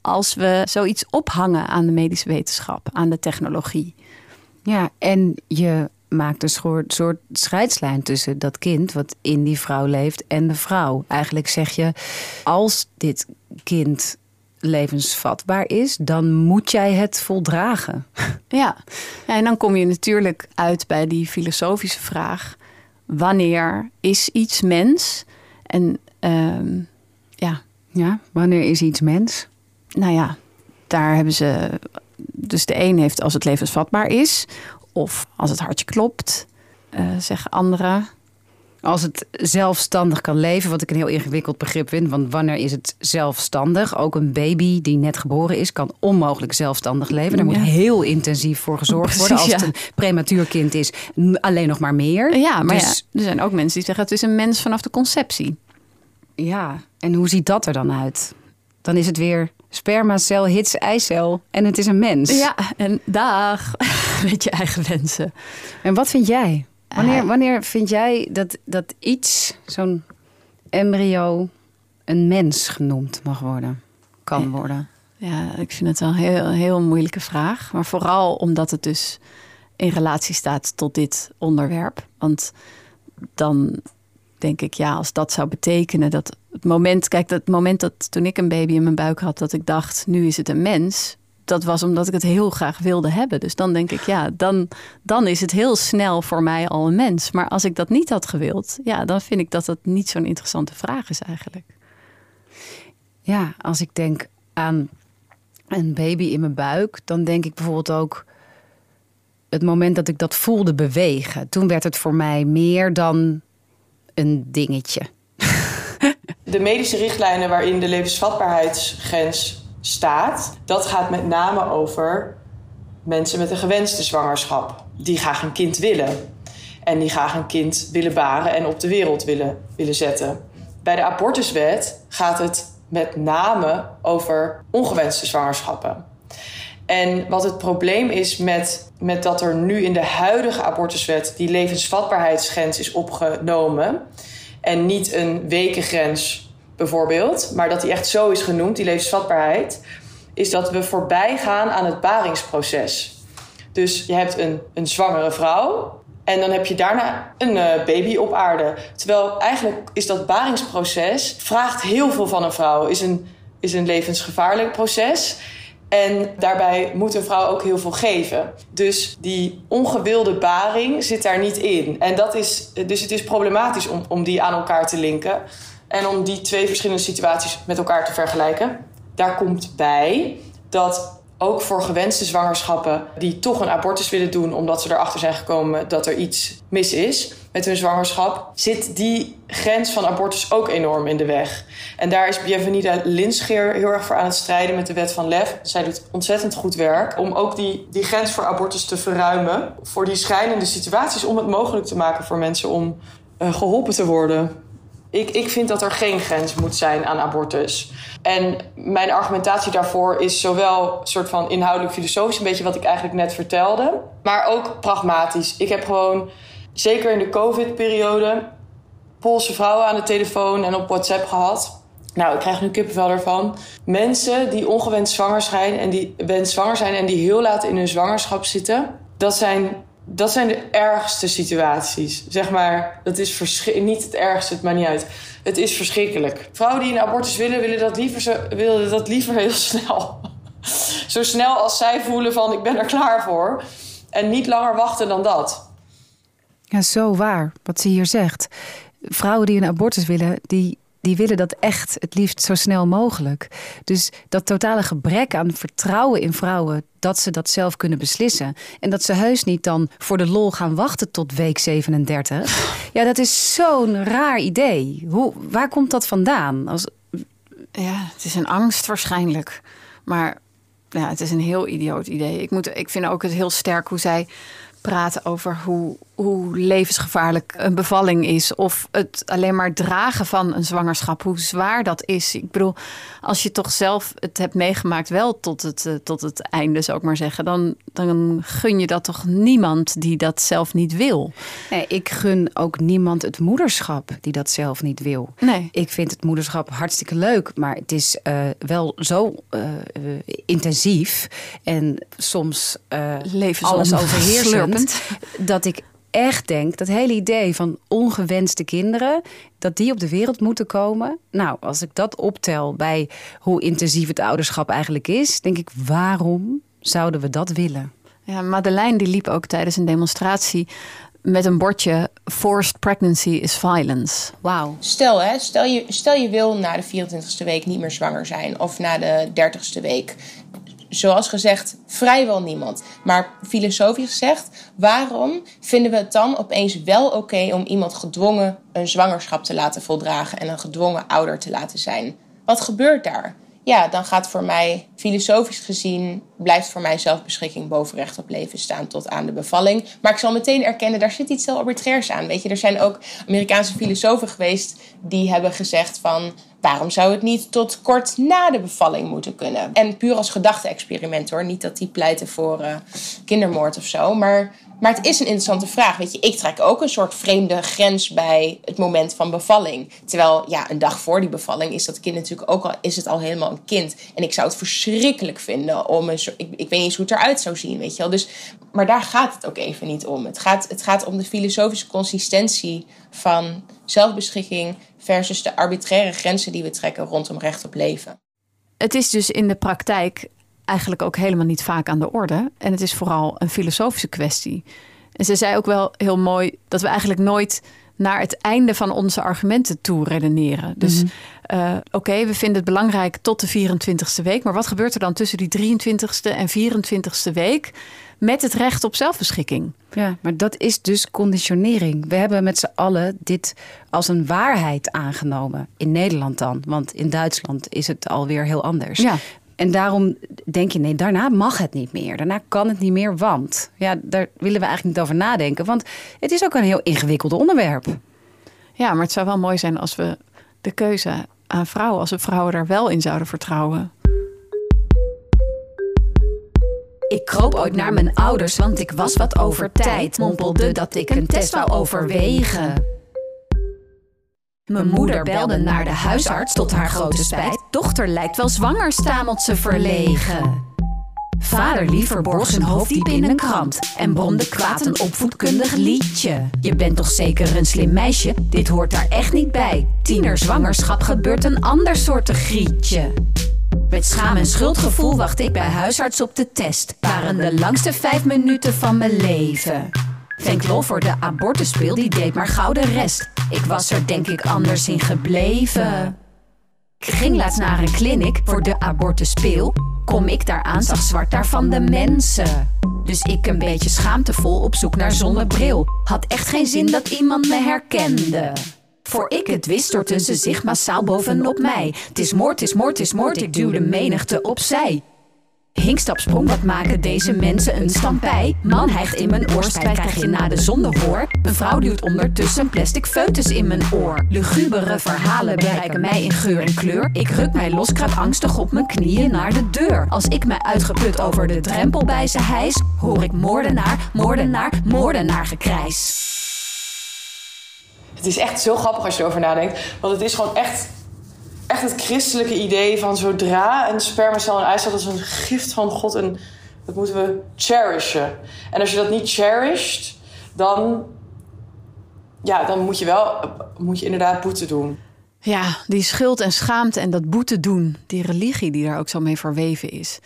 als we zoiets ophangen aan de medische wetenschap, aan de technologie. Ja, en je maakt een soort, soort scheidslijn tussen dat kind wat in die vrouw leeft en de vrouw. Eigenlijk zeg je, als dit kind levensvatbaar is, dan moet jij het voldragen. <laughs> Ja. ja, en dan kom je natuurlijk uit bij die filosofische vraag: wanneer is iets mens? En ehm, ja, Ja, wanneer is iets mens? nou ja, daar hebben ze. Dus de een heeft als het levensvatbaar is, of als het hartje klopt, eh, zeggen anderen. Als het zelfstandig kan leven, wat ik een heel ingewikkeld begrip vind. Want wanneer is het zelfstandig? Ook een baby die net geboren is, kan onmogelijk zelfstandig leven. Daar moet heel intensief voor gezorgd <laughs> worden. Als het ja. een prematuur kind is, alleen nog maar meer. Ja, maar Dus- ja, er zijn ook mensen die zeggen het is een mens vanaf de conceptie. Ja, en hoe ziet dat er dan uit? Dan is het weer spermacel, hits, eicel en het is een mens. Ja, en dag <laughs> met je eigen wensen. En wat vind jij? Wanneer, Eh. wanneer vind jij dat, dat iets, zo'n embryo, een mens genoemd mag worden? Kan worden? Ja, ik vind het wel een heel, heel moeilijke vraag. Maar vooral omdat het dus in relatie staat tot dit onderwerp. Want dan denk ik, ja, als dat zou betekenen dat het moment, kijk, dat moment dat toen ik een baby in mijn buik had, dat ik dacht, nu is het een mens. Dat was omdat ik het heel graag wilde hebben. Dus dan denk ik, ja, dan, dan is het heel snel voor mij al een mens. Maar als ik dat niet had gewild, ja, dan vind ik dat dat niet zo'n interessante vraag is eigenlijk. Ja, als ik denk aan een baby in mijn buik, dan denk ik bijvoorbeeld ook het moment dat ik dat voelde bewegen. Toen werd het voor mij meer dan een dingetje. De medische richtlijnen waarin de levensvatbaarheidsgrens staat, dat gaat met name over mensen met een gewenste zwangerschap. Die graag een kind willen. En die graag een kind willen baren en op de wereld willen, willen zetten. Bij de abortuswet gaat het met name over ongewenste zwangerschappen. En wat het probleem is met, met dat er nu in de huidige abortuswet die levensvatbaarheidsgrens is opgenomen. En niet een wekengrens bijvoorbeeld, maar dat die echt zo is genoemd, die levensvatbaarheid. Is dat we voorbij gaan aan het baringsproces. Dus je hebt een, een zwangere vrouw. En dan heb je daarna een eh, baby op aarde. Terwijl eigenlijk is dat baringsproces vraagt heel veel van een vrouw. Is een, is een levensgevaarlijk proces. En daarbij moet een vrouw ook heel veel geven. Dus die ongewilde baring zit daar niet in. En dat is, dus het is problematisch om, om die aan elkaar te linken. En om die twee verschillende situaties met elkaar te vergelijken. Daar komt bij dat ook voor gewenste zwangerschappen die toch een abortus willen doen omdat ze erachter zijn gekomen dat er iets mis is met hun zwangerschap, zit die grens van abortus ook enorm in de weg. En daar is Bienvenida Linsgeer heel erg voor aan het strijden met de wet van Lef. Zij doet ontzettend goed werk om ook die, die grens voor abortus te verruimen. Voor die schrijnende situaties om het mogelijk te maken voor mensen om uh, geholpen te worden. Ik, ik vind dat er geen grens moet zijn aan abortus. En mijn argumentatie daarvoor is zowel een soort van inhoudelijk filosofisch, een beetje wat ik eigenlijk net vertelde, maar ook pragmatisch. Ik heb gewoon, zeker in de COVID-periode, Poolse vrouwen aan de telefoon en op WhatsApp gehad. Nou, ik krijg nu kippenvel ervan. Mensen die ongewenst zwanger zijn en die zwanger zijn en die heel laat in hun zwangerschap zitten, dat zijn dat zijn de ergste situaties. Zeg maar, dat is niet het ergste, het maakt niet uit. Het is verschrikkelijk. Vrouwen die een abortus willen, willen dat liever, zo, willen dat liever heel <laughs> snel. Zo snel als zij voelen van ik ben er klaar voor. En niet langer wachten dan dat. Ja, zo waar, wat ze hier zegt. Vrouwen die een abortus willen, die, die willen dat echt het liefst zo snel mogelijk. Dus dat totale gebrek aan vertrouwen in vrouwen dat ze dat zelf kunnen beslissen. En dat ze heus niet dan voor de lol gaan wachten tot week 37. Ja, dat is zo'n raar idee. Hoe, waar komt dat vandaan? Als, Ja, het is een angst waarschijnlijk. Maar ja, het is een heel idioot idee. Ik, moet, ik vind ook het heel sterk hoe zij praten over hoe, hoe levensgevaarlijk een bevalling is. Of het alleen maar dragen van een zwangerschap, hoe zwaar dat is. Ik bedoel, als je toch zelf het hebt meegemaakt, wel tot het, eh, tot het einde, zou ik maar zeggen, dan, dan gun je dat toch niemand die dat zelf niet wil. nee, ik gun ook niemand het moederschap die dat zelf niet wil. Nee. Ik vind het moederschap hartstikke leuk, maar het is eh, wel zo eh, intensief en soms alles overheersend dat ik echt denk dat hele idee van ongewenste kinderen dat die op de wereld moeten komen. Nou, als ik dat optel bij hoe intensief het ouderschap eigenlijk is, denk ik waarom zouden we dat willen? Ja, Madeleine die liep ook tijdens een demonstratie met een bordje Forced pregnancy is violence. Wauw. Stel, hè, stel, je, stel je wil na de 24ste week niet meer zwanger zijn. Of na de 30ste week. Zoals gezegd, vrijwel niemand. Maar filosofisch gezegd, waarom vinden we het dan opeens wel oké om iemand gedwongen een zwangerschap te laten voldragen en een gedwongen ouder te laten zijn? Wat gebeurt daar? Ja, dan gaat voor mij, filosofisch gezien, blijft voor mij zelfbeschikking boven recht op leven staan tot aan de bevalling. Maar ik zal meteen erkennen, daar zit iets heel arbitrairs aan. Weet je, er zijn ook Amerikaanse filosofen geweest die hebben gezegd van waarom zou het niet tot kort na de bevalling moeten kunnen? En puur als gedachte-experiment hoor, niet dat die pleiten voor eh, kindermoord of zo, maar. Maar het is een interessante vraag. Weet je, ik trek ook een soort vreemde grens bij het moment van bevalling. Terwijl, ja, een dag voor die bevalling is dat kind natuurlijk ook al, is het al helemaal een kind. En ik zou het verschrikkelijk vinden om een soort, ik, ik weet niet eens hoe het eruit zou zien, weet je wel. Dus, maar daar gaat het ook even niet om. Het gaat, het gaat om de filosofische consistentie van zelfbeschikking versus de arbitraire grenzen die we trekken rondom recht op leven. Het is dus in de praktijk eigenlijk ook helemaal niet vaak aan de orde. En het is vooral een filosofische kwestie. En ze zei ook wel heel mooi dat we eigenlijk nooit naar het einde van onze argumenten toe redeneren. Dus eh, oké, we vinden het belangrijk tot de 24ste week. Maar wat gebeurt er dan tussen die 23ste en 24ste week met het recht op zelfbeschikking? Ja, maar dat is dus conditionering. We hebben met z'n allen dit als een waarheid aangenomen. In Nederland dan, want in Duitsland is het alweer heel anders. Ja. En daarom denk je, nee, daarna mag het niet meer. Daarna kan het niet meer, want... Ja, daar willen we eigenlijk niet over nadenken. Want het is ook een heel ingewikkeld onderwerp. Ja, maar het zou wel mooi zijn als we de keuze aan vrouwen, als we vrouwen daar wel in zouden vertrouwen. Ik kroop ooit naar mijn ouders, want ik was wat over tijd. Mompelde dat ik een test wou overwegen. Mijn moeder belde naar de huisarts tot haar grote spijt. Dochter lijkt wel zwanger, stamelt ze verlegen. Vader liever borg zijn hoofd diep in een krant en bromde kwaad een opvoedkundig liedje. Je bent toch zeker een slim meisje, dit hoort daar echt niet bij. Tienerzwangerschap gebeurt een ander soort grietje. Met schaam en schuldgevoel wacht ik bij huisarts op de test. Waren de langste vijf minuten van mijn leven. Thank lol voor de abortuspil, die deed maar gouden rest. Ik was er denk ik anders in gebleven. Ik ging laatst naar een clinic voor de abortuspil. Kom ik daar aan, zag zwart daar van de mensen. Dus ik een beetje schaamtevol op zoek naar zonnebril. Had echt geen zin dat iemand me herkende. Voor ik het wist, stortten ze zich massaal bovenop mij. Het is moord, is moord, is moord, ik duwde menigte opzij. Hinkstap sprong, wat maken deze mensen een stampij? Man hijgt in mijn oor, spijt krijg je na de zonde hoor. Een vrouw duwt ondertussen plastic foetus in mijn oor. Lugubere verhalen bereiken mij in geur en kleur. Ik ruk mij los, kruip angstig op mijn knieën naar de deur. Als ik mij uitgeput over de drempel bij ze hijs, hoor ik moordenaar, moordenaar, moordenaar gekrijs. Het is echt zo grappig als je erover nadenkt. Want het is gewoon echt, het christelijke idee van zodra een spermacel een eicel... dat is een gift van God. En Dat moeten we cherishen. En als je dat niet cherisht, dan, ja, dan moet je wel moet je inderdaad boete doen. Ja, die schuld en schaamte en dat boete doen, die religie die daar ook zo mee verweven is.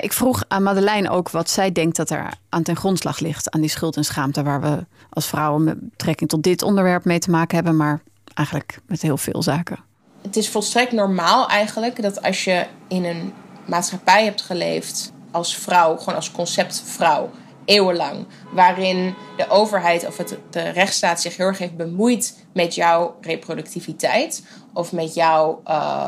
Ik vroeg aan Madeleine ook wat zij denkt dat er aan ten grondslag ligt aan die schuld en schaamte, waar we als vrouwen met betrekking tot dit onderwerp mee te maken hebben, maar eigenlijk met heel veel zaken. Het is volstrekt normaal eigenlijk dat als je in een maatschappij hebt geleefd als vrouw, gewoon als concept vrouw, eeuwenlang, waarin de overheid of het, de rechtsstaat zich heel erg heeft bemoeid met jouw reproductiviteit of met jouw uh,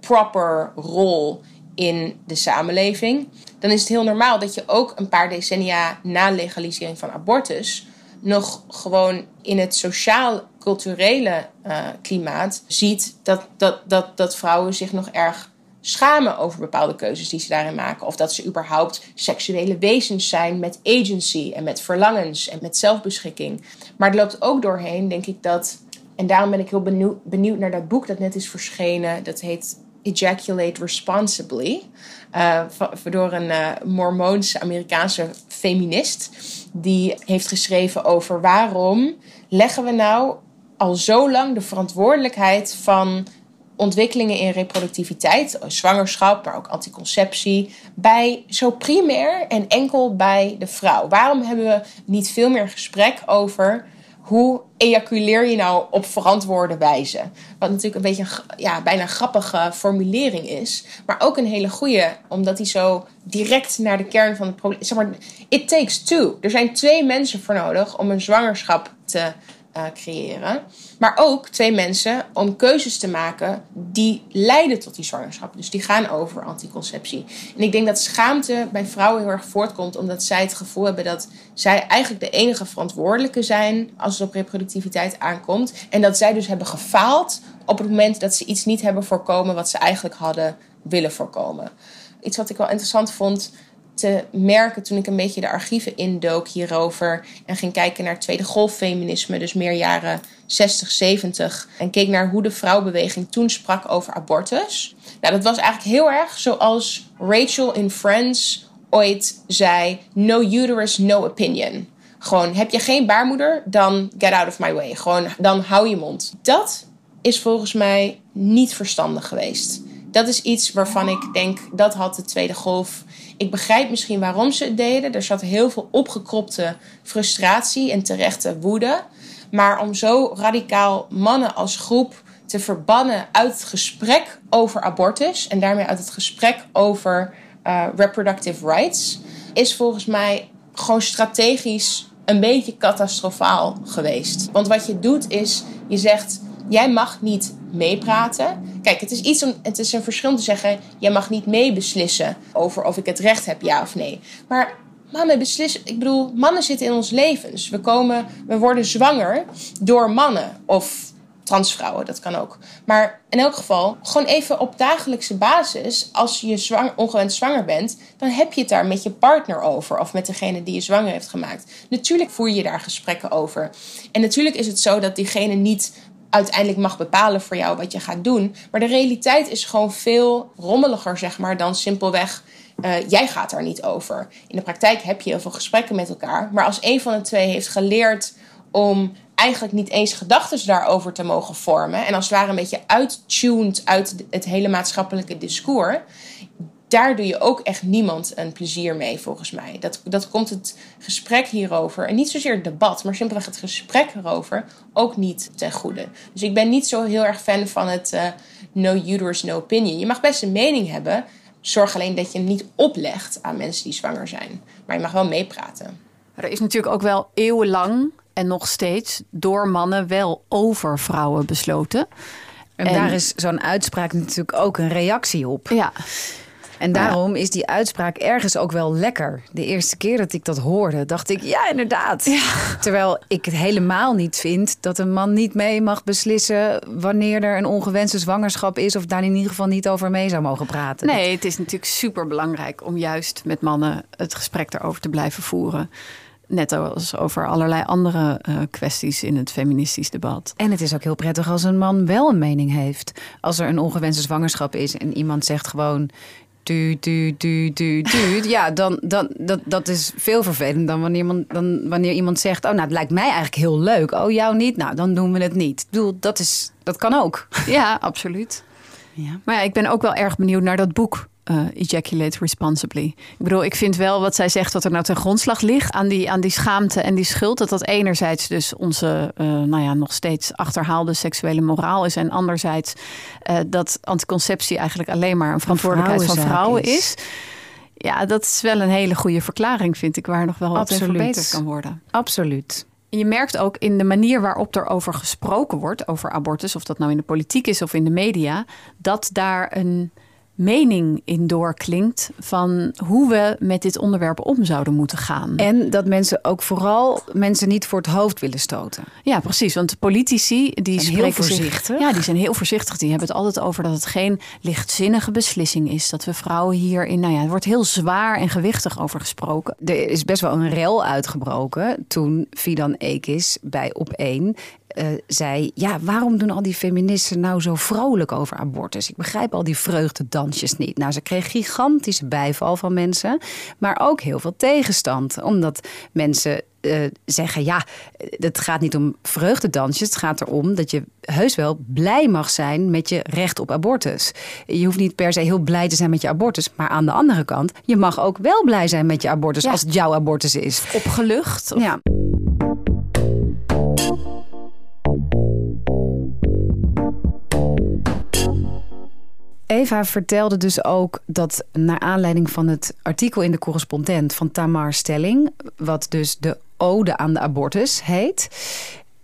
proper rol in de samenleving, dan is het heel normaal dat je ook een paar decennia na legalisering van abortus nog gewoon in het sociaal-culturele uh, klimaat ziet dat, dat, dat, dat vrouwen zich nog erg schamen over bepaalde keuzes die ze daarin maken. Of dat ze überhaupt seksuele wezens zijn met agency en met verlangens en met zelfbeschikking. Maar er loopt ook doorheen, denk ik, dat. En daarom ben ik heel benieuwd, naar dat boek dat net is verschenen. Dat heet Ejaculate Responsibly. Uh, door een uh, Amerikaanse feminist. Die heeft geschreven over waarom leggen we nou al zo lang de verantwoordelijkheid van ontwikkelingen in reproductiviteit, zwangerschap, maar ook anticonceptie, bij zo primair en enkel bij de vrouw? Waarom hebben we niet veel meer gesprek over hoe ejaculeer je nou op verantwoorde wijze? Wat natuurlijk een beetje een ja, bijna grappige formulering is, maar ook een hele goede, omdat hij zo direct naar de kern van het probleem. Zeg maar, it takes two. Er zijn twee mensen voor nodig om een zwangerschap te uh, creëren. Maar ook twee mensen om keuzes te maken die leiden tot die zwangerschap. Dus die gaan over anticonceptie. En ik denk dat schaamte bij vrouwen heel erg voortkomt omdat zij het gevoel hebben dat zij eigenlijk de enige verantwoordelijke zijn als het op reproductiviteit aankomt. En dat zij dus hebben gefaald op het moment dat ze iets niet hebben voorkomen wat ze eigenlijk hadden willen voorkomen. Iets wat ik wel interessant vond te merken toen ik een beetje de archieven indook hierover. En ging kijken naar tweede golffeminisme, dus meer jaren 60, 70. En keek naar hoe de vrouwbeweging toen sprak over abortus. Nou, dat was eigenlijk heel erg zoals Rachel in Friends ooit zei: No uterus, no opinion. Gewoon, heb je geen baarmoeder, dan get out of my way. Gewoon, dan hou je mond. Dat is volgens mij niet verstandig geweest. Dat is iets waarvan ik denk, dat had de tweede golf ik begrijp misschien waarom ze het deden. Er zat heel veel opgekropte frustratie en terechte woede. Maar om zo radicaal mannen als groep te verbannen uit het gesprek over abortus en daarmee uit het gesprek over uh, reproductive rights, is volgens mij gewoon strategisch een beetje catastrofaal geweest. Want wat je doet is, je zegt jij mag niet meepraten. Kijk, het is, iets om, het is een verschil te zeggen: jij mag niet meebeslissen over of ik het recht heb, ja of nee. Maar mannen beslissen, ik bedoel, mannen zitten in ons levens. We, komen, we worden zwanger door mannen of transvrouwen, dat kan ook. Maar in elk geval, gewoon even op dagelijkse basis, als je zwang, ongewenst zwanger bent, dan heb je het daar met je partner over of met degene die je zwanger heeft gemaakt. Natuurlijk voer je daar gesprekken over. En natuurlijk is het zo dat diegene niet uiteindelijk mag bepalen voor jou wat je gaat doen. Maar de realiteit is gewoon veel rommeliger, zeg maar, dan simpelweg. Uh, jij gaat daar niet over. In de praktijk heb je heel veel gesprekken met elkaar. Maar als een van de twee heeft geleerd om eigenlijk niet eens gedachten daarover te mogen vormen. En als het ware een beetje uittuned uit het hele maatschappelijke discours daar doe je ook echt niemand een plezier mee, volgens mij. Dat, dat komt het gesprek hierover, en niet zozeer het debat, maar simpelweg het gesprek erover, ook niet ten goede. Dus ik ben niet zo heel erg fan van het uh, no uterus, no opinion. Je mag best een mening hebben, zorg alleen dat je hem niet oplegt aan mensen die zwanger zijn. Maar je mag wel meepraten. Er is natuurlijk ook wel eeuwenlang en nog steeds door mannen wel over vrouwen besloten. En, en daar is zo'n uitspraak natuurlijk ook een reactie op. Ja. En daarom is die uitspraak ergens ook wel lekker. De eerste keer dat ik dat hoorde, dacht ik, ja, inderdaad. Terwijl ik het helemaal niet vind dat een man niet mee mag beslissen wanneer er een ongewenste zwangerschap is, of daar in ieder geval niet over mee zou mogen praten. Nee, het is natuurlijk super belangrijk om juist met mannen het gesprek erover te blijven voeren. Net als over allerlei andere uh, kwesties in het feministisch debat. En het is ook heel prettig als een man wel een mening heeft. Als er een ongewenste zwangerschap is en iemand zegt gewoon: duurt, duurt, duurt, duurt, duurt. Ja, dan, dan, dat, dat is veel vervelender dan wanneer, iemand, dan wanneer iemand zegt... oh, nou, het lijkt mij eigenlijk heel leuk. Oh, jou niet? Nou, dan doen we het niet. Ik bedoel, dat, is, dat kan ook. <laughs> Ja, absoluut. Ja. Maar ja, ik ben ook wel erg benieuwd naar dat boek. eh, Ejaculate Responsibly. Ik bedoel, ik vind wel wat zij zegt, wat er nou ten grondslag ligt aan die, aan die schaamte en die schuld. Dat dat enerzijds dus onze, eh, nou ja, nog steeds achterhaalde seksuele moraal is. En anderzijds eh, dat anticonceptie eigenlijk alleen maar een verantwoordelijkheid van vrouwen is. Ja, dat is wel een hele goede verklaring, vind ik, waar nog wel wat verbeterd kan worden. Absoluut. Je merkt ook in de manier waarop er over gesproken wordt, over abortus, of dat nou in de politiek is of in de media, dat daar een mening in doorklinkt van hoe we met dit onderwerp om zouden moeten gaan. En dat mensen ook vooral mensen niet voor het hoofd willen stoten. Ja, precies. Want politici die Zijn heel zich- voorzichtig. ja, die zijn heel voorzichtig. Die hebben het altijd over dat het geen lichtzinnige beslissing is. Dat we vrouwen hierin, nou ja, er wordt heel zwaar en gewichtig over gesproken. Er is best wel een rel uitgebroken toen Fidan Ekis bij Op1 eh, zei... ja, waarom doen al die feministen nou zo vrolijk over abortus? Ik begrijp al die vreugdedansjes niet. Nou, ze kreeg gigantische bijval van mensen, maar ook heel veel tegenstand. Omdat mensen eh, zeggen, ja, het gaat niet om vreugdedansjes. Het gaat erom dat je heus wel blij mag zijn met je recht op abortus. Je hoeft niet per se heel blij te zijn met je abortus. Maar aan de andere kant, je mag ook wel blij zijn met je abortus Ja. als het jouw abortus is. Opgelucht. of- Ja. Eva vertelde dus ook dat naar aanleiding van het artikel in de correspondent van Tamar Stelling, wat dus de ode aan de abortus heet,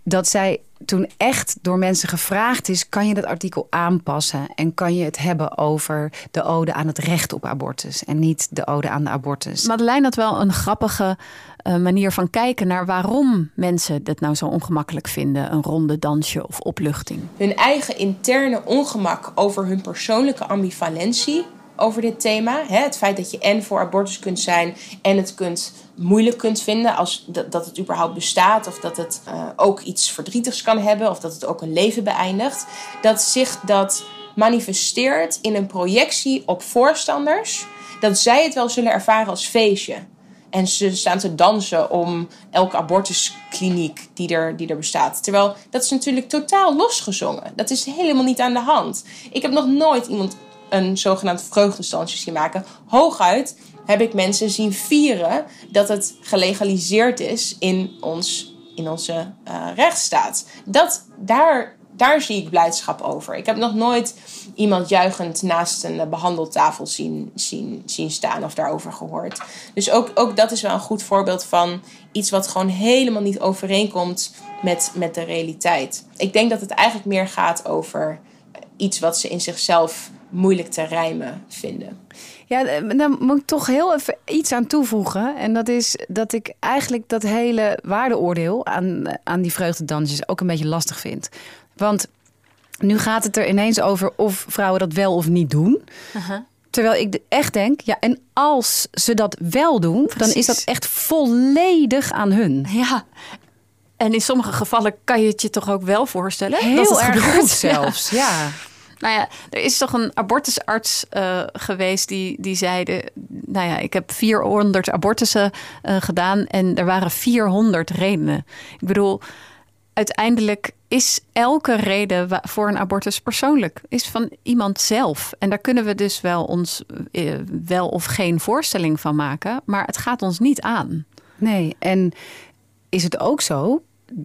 dat zij toen echt door mensen gevraagd is: kan je dat artikel aanpassen en kan je het hebben over de ode aan het recht op abortus en niet de ode aan de abortus? Madeleine had wel een grappige eh, manier van kijken naar waarom mensen dit nou zo ongemakkelijk vinden. Een ronde dansje of opluchting. hun eigen interne ongemak over hun persoonlijke ambivalentie over dit thema. Hè, het feit dat je en voor abortus kunt zijn en het kunt moeilijk kunt vinden als dat, dat het überhaupt bestaat of dat het eh, ook iets verdrietigs kan hebben of dat het ook een leven beëindigt. Dat zich dat manifesteert in een projectie op voorstanders dat zij het wel zullen ervaren als feestje. En ze staan te dansen om elke abortuskliniek die er, die er bestaat. Terwijl dat is natuurlijk totaal losgezongen. Dat is helemaal niet aan de hand. Ik heb nog nooit iemand een zogenaamd vreugdedansje zien maken. Hooguit heb ik mensen zien vieren dat het gelegaliseerd is in, ons, in onze eh, rechtsstaat. Dat, daar, daar zie ik blijdschap over. Ik heb nog nooit iemand juichend naast een eh, behandeltafel zien, zien, zien staan of daarover gehoord. Dus ook, ook dat is wel een goed voorbeeld van iets wat gewoon helemaal niet overeenkomt met, met de realiteit. Ik denk dat het eigenlijk meer gaat over iets wat ze in zichzelf moeilijk te rijmen vinden. Ja, eh, daar moet ik toch heel even iets aan toevoegen. En dat is dat ik eigenlijk dat hele waardeoordeel aan, aan die vreugdedansjes ook een beetje lastig vind. Want nu gaat het er ineens over of vrouwen dat wel of niet doen. Terwijl ik echt denk, ja, en als ze dat wel doen, dan is dat echt volledig aan hun. Ja. En in sommige gevallen kan je het je toch ook wel voorstellen? Heel dat het erg goed <laughs> zelfs, ja. Nou ja, er is toch een abortusarts eh, geweest die, die zeide... Nou ja, ik heb 400 abortussen eh, gedaan en er waren 400 redenen. Ik bedoel, uiteindelijk is elke reden voor een abortus persoonlijk. Is van iemand zelf. En daar kunnen we dus wel ons eh, wel of geen voorstelling van maken. Maar het gaat ons niet aan. Nee, en is het ook zo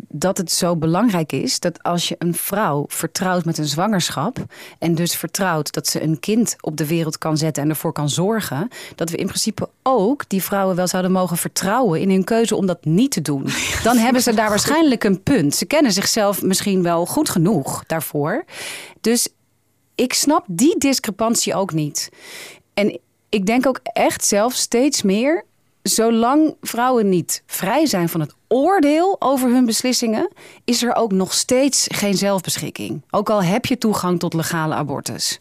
dat het zo belangrijk is dat als je een vrouw vertrouwt met een zwangerschap en dus vertrouwt dat ze een kind op de wereld kan zetten en ervoor kan zorgen, dat we in principe ook die vrouwen wel zouden mogen vertrouwen in hun keuze om dat niet te doen. <laughs> Dan hebben ze daar waarschijnlijk een punt. Ze kennen zichzelf misschien wel goed genoeg daarvoor. Dus ik snap die discrepantie ook niet. En ik denk ook echt zelf steeds meer, zolang vrouwen niet vrij zijn van het oordeel over hun beslissingen, is er ook nog steeds geen zelfbeschikking. Ook al heb je toegang tot legale abortus.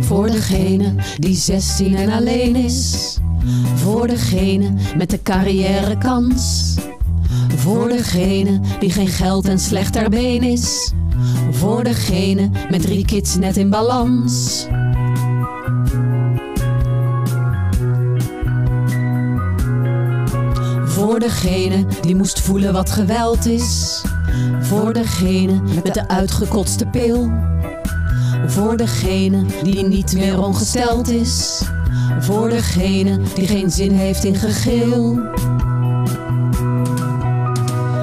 Voor degene die 16 en alleen is. Voor degene met de carrièrekans. Voor degene die geen geld en slecht ter been is. Voor degene met drie kids net in balans. Voor degene die moest voelen wat geweld is. Voor degene met de uitgekotste pil. Voor degene die niet meer ongesteld is. Voor degene die geen zin heeft in gegil.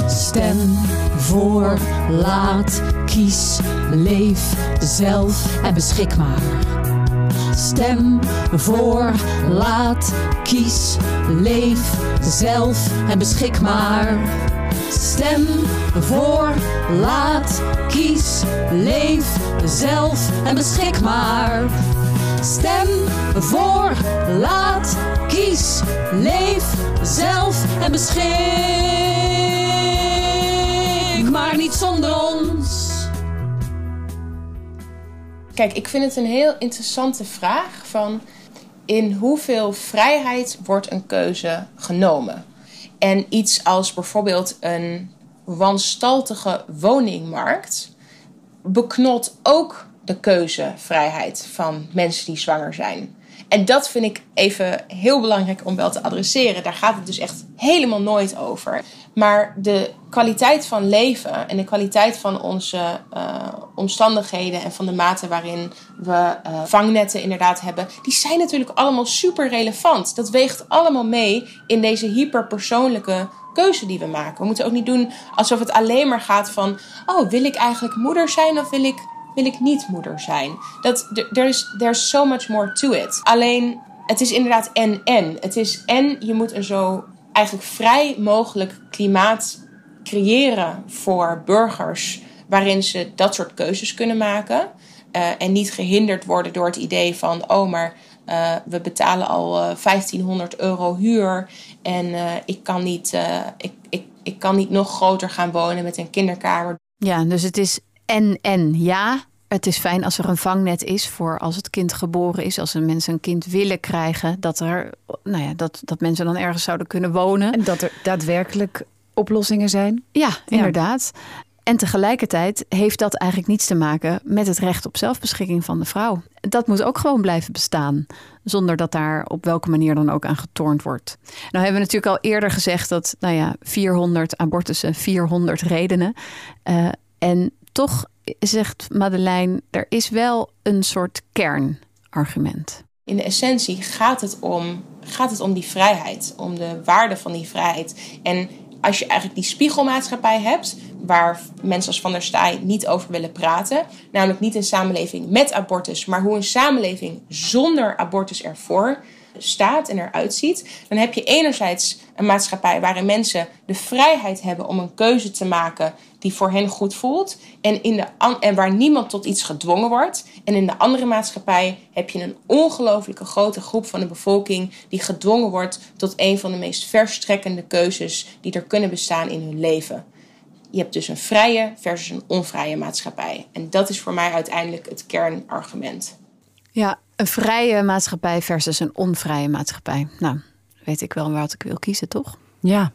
Stem voor, laat, kies, leef zelf en beschik maar. Stem voor, laat, kies, leef zelf en beschik maar. Stem voor, laat, kies, leef zelf en beschik maar. Stem voor, laat, kies, leef zelf en beschik maar niet zonder ons. Kijk, ik vind het een heel interessante vraag van in hoeveel vrijheid wordt een keuze genomen? En iets als bijvoorbeeld een wanstaltige woningmarkt beknot ook de keuzevrijheid van mensen die zwanger zijn. En dat vind ik even heel belangrijk om wel te adresseren. Daar gaat het dus echt helemaal nooit over. Maar de kwaliteit van leven en de kwaliteit van onze uh, omstandigheden en van de mate waarin we uh, vangnetten inderdaad hebben, die zijn natuurlijk allemaal super relevant. Dat weegt allemaal mee in deze hyperpersoonlijke keuze die we maken. We moeten ook niet doen alsof het alleen maar gaat van: oh, wil ik eigenlijk moeder zijn of wil ik wil ik niet moeder zijn? Dat, there is there's so much more to it. Alleen, het is inderdaad en-en. Het is en je moet een zo eigenlijk vrij mogelijk klimaat creëren voor burgers... waarin ze dat soort keuzes kunnen maken. Uh, en niet gehinderd worden door het idee van... oh, maar uh, we betalen al uh, 1500 euro huur... en ik, kan niet, ik, ik, ik kan niet nog groter gaan wonen met een kinderkamer. Ja, dus het is en en ja. Het is fijn als er een vangnet is voor als het kind geboren is, als mensen een kind willen krijgen, dat er, nou ja, dat, dat mensen dan ergens zouden kunnen wonen. En dat er daadwerkelijk oplossingen zijn. Ja, inderdaad. Ja. En tegelijkertijd heeft dat eigenlijk niets te maken met het recht op zelfbeschikking van de vrouw. Dat moet ook gewoon blijven bestaan, zonder dat daar op welke manier dan ook aan getornd wordt. Nou hebben we natuurlijk al eerder gezegd dat, nou ja, 400 abortussen, 400 redenen. Uh, en toch zegt Madeleine, er is wel een soort kernargument. In de essentie gaat het om, gaat het om die vrijheid, om de waarde van die vrijheid. En als je eigenlijk die spiegelmaatschappij hebt, waar mensen als Van der Staaij niet over willen praten, namelijk niet een samenleving met abortus, maar hoe een samenleving zonder abortus ervoor staat en eruit ziet, dan heb je enerzijds een maatschappij waarin mensen de vrijheid hebben om een keuze te maken die voor hen goed voelt en, in de, en waar niemand tot iets gedwongen wordt. En in de andere maatschappij heb je een ongelooflijke grote groep van de bevolking die gedwongen wordt tot een van de meest verstrekkende keuzes die er kunnen bestaan in hun leven. Je hebt dus een vrije versus een onvrije maatschappij. En dat is voor mij uiteindelijk het kernargument. Ja, een vrije maatschappij versus een onvrije maatschappij. Nou, weet ik wel wat ik wil kiezen, toch? Ja,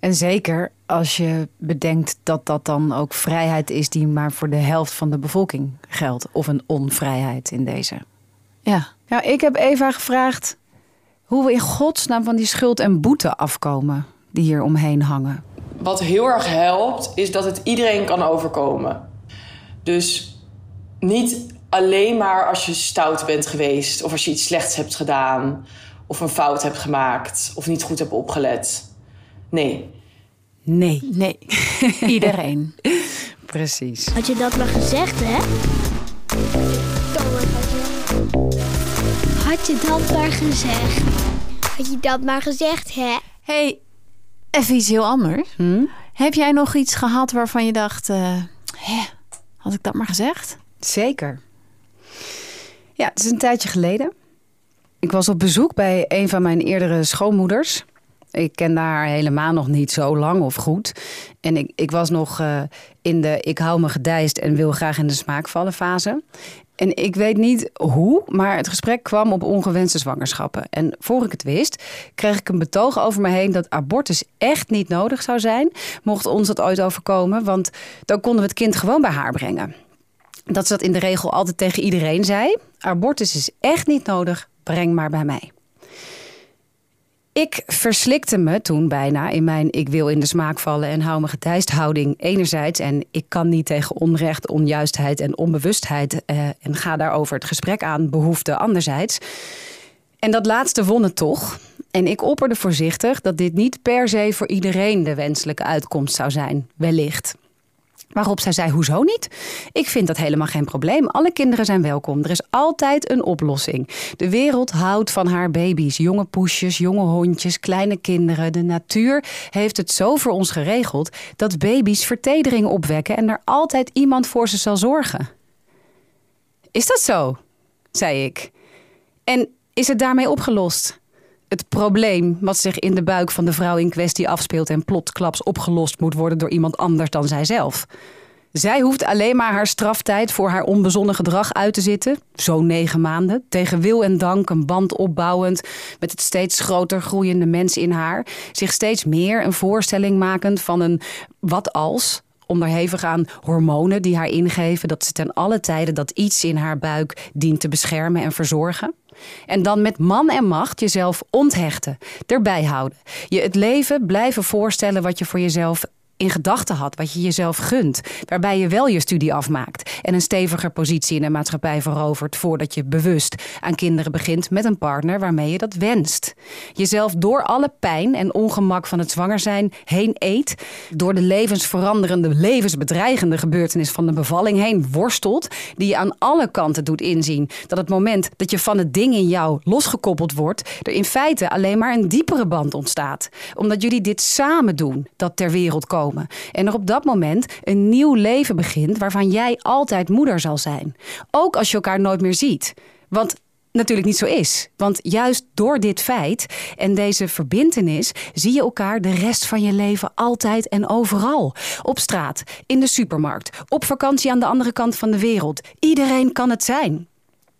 en zeker als je bedenkt dat dat dan ook vrijheid is die maar voor de helft van de bevolking geldt. Of een onvrijheid in deze. Ja. Nou, ik heb Eva gevraagd hoe we in godsnaam van die schuld en boete afkomen die hier omheen hangen. Wat heel erg helpt, is dat het iedereen kan overkomen. Dus niet alleen maar als je stout bent geweest, of als je iets slechts hebt gedaan, of een fout hebt gemaakt, of niet goed hebt opgelet. Nee. Nee. Nee. <laughs> Iedereen. Precies. Had je dat maar gezegd, hè? Had je dat maar gezegd? Had je dat maar gezegd, hè? hey, even iets heel anders. Hm? Heb jij nog iets gehad waarvan je dacht... Uh, hè, had ik dat maar gezegd? Zeker. Ja, het is een tijdje geleden. Ik was op bezoek bij een van mijn eerdere schoonmoeders. Ik ken haar helemaal nog niet zo lang of goed. En ik, ik was nog uh, in de ik hou me gedijst en wil graag in de smaak vallen fase. En ik weet niet hoe, maar het gesprek kwam op ongewenste zwangerschappen. En voor ik het wist, kreeg ik een betoog over me heen dat abortus echt niet nodig zou zijn, mocht ons dat ooit overkomen, want dan konden we het kind gewoon bij haar brengen. Dat ze dat in de regel altijd tegen iedereen zei. Abortus is echt niet nodig, breng maar bij mij. Ik verslikte me toen bijna in mijn ik wil in de smaak vallen en hou me getijst houding enerzijds. En ik kan niet tegen onrecht, onjuistheid en onbewustheid eh, en ga daarover het gesprek aan, behoefte anderzijds. En dat laatste won het toch. En ik opperde voorzichtig dat dit niet per se voor iedereen de wenselijke uitkomst zou zijn, wellicht. Waarop zij zei: Hoezo niet? Ik vind dat helemaal geen probleem. Alle kinderen zijn welkom. Er is altijd een oplossing. De wereld houdt van haar baby's, jonge poesjes, jonge hondjes, kleine kinderen. De natuur heeft het zo voor ons geregeld dat baby's vertedering opwekken en er altijd iemand voor ze zal zorgen. Is dat zo? zei ik. En is het daarmee opgelost? Het probleem wat zich in de buik van de vrouw in kwestie afspeelt en plotsklaps opgelost moet worden door iemand anders dan zijzelf. Zij hoeft alleen maar haar straftijd voor haar onbezonnen gedrag uit te zitten, zo'n negen maanden, tegen wil en dank een band opbouwend met het steeds groter groeiende mens in haar, zich steeds meer een voorstelling makend van een wat als, onderhevig aan hormonen die haar ingeven dat ze ten alle tijde dat iets in haar buik dient te beschermen en verzorgen. En dan met man en macht jezelf onthechten, erbij houden. Je het leven blijven voorstellen wat je voor jezelf in gedachten had, wat je jezelf gunt, waarbij je wel je studie afmaakt en een steviger positie in de maatschappij verovert voordat je bewust aan kinderen begint met een partner waarmee je dat wenst. Jezelf door alle pijn en ongemak van het zwanger zijn heen eet, door de levensveranderende, levensbedreigende gebeurtenis van de bevalling heen worstelt, die je aan alle kanten doet inzien dat het moment dat je van het ding in jou losgekoppeld wordt, er in feite alleen maar een diepere band ontstaat, omdat jullie dit samen doen, dat ter wereld komen en er op dat moment een nieuw leven begint waarvan jij altijd moeder zal zijn. Ook als je elkaar nooit meer ziet. Want natuurlijk niet zo is. Want juist door dit feit en deze verbintenis zie je elkaar de rest van je leven altijd en overal. Op straat, in de supermarkt, op vakantie aan de andere kant van de wereld. Iedereen kan het zijn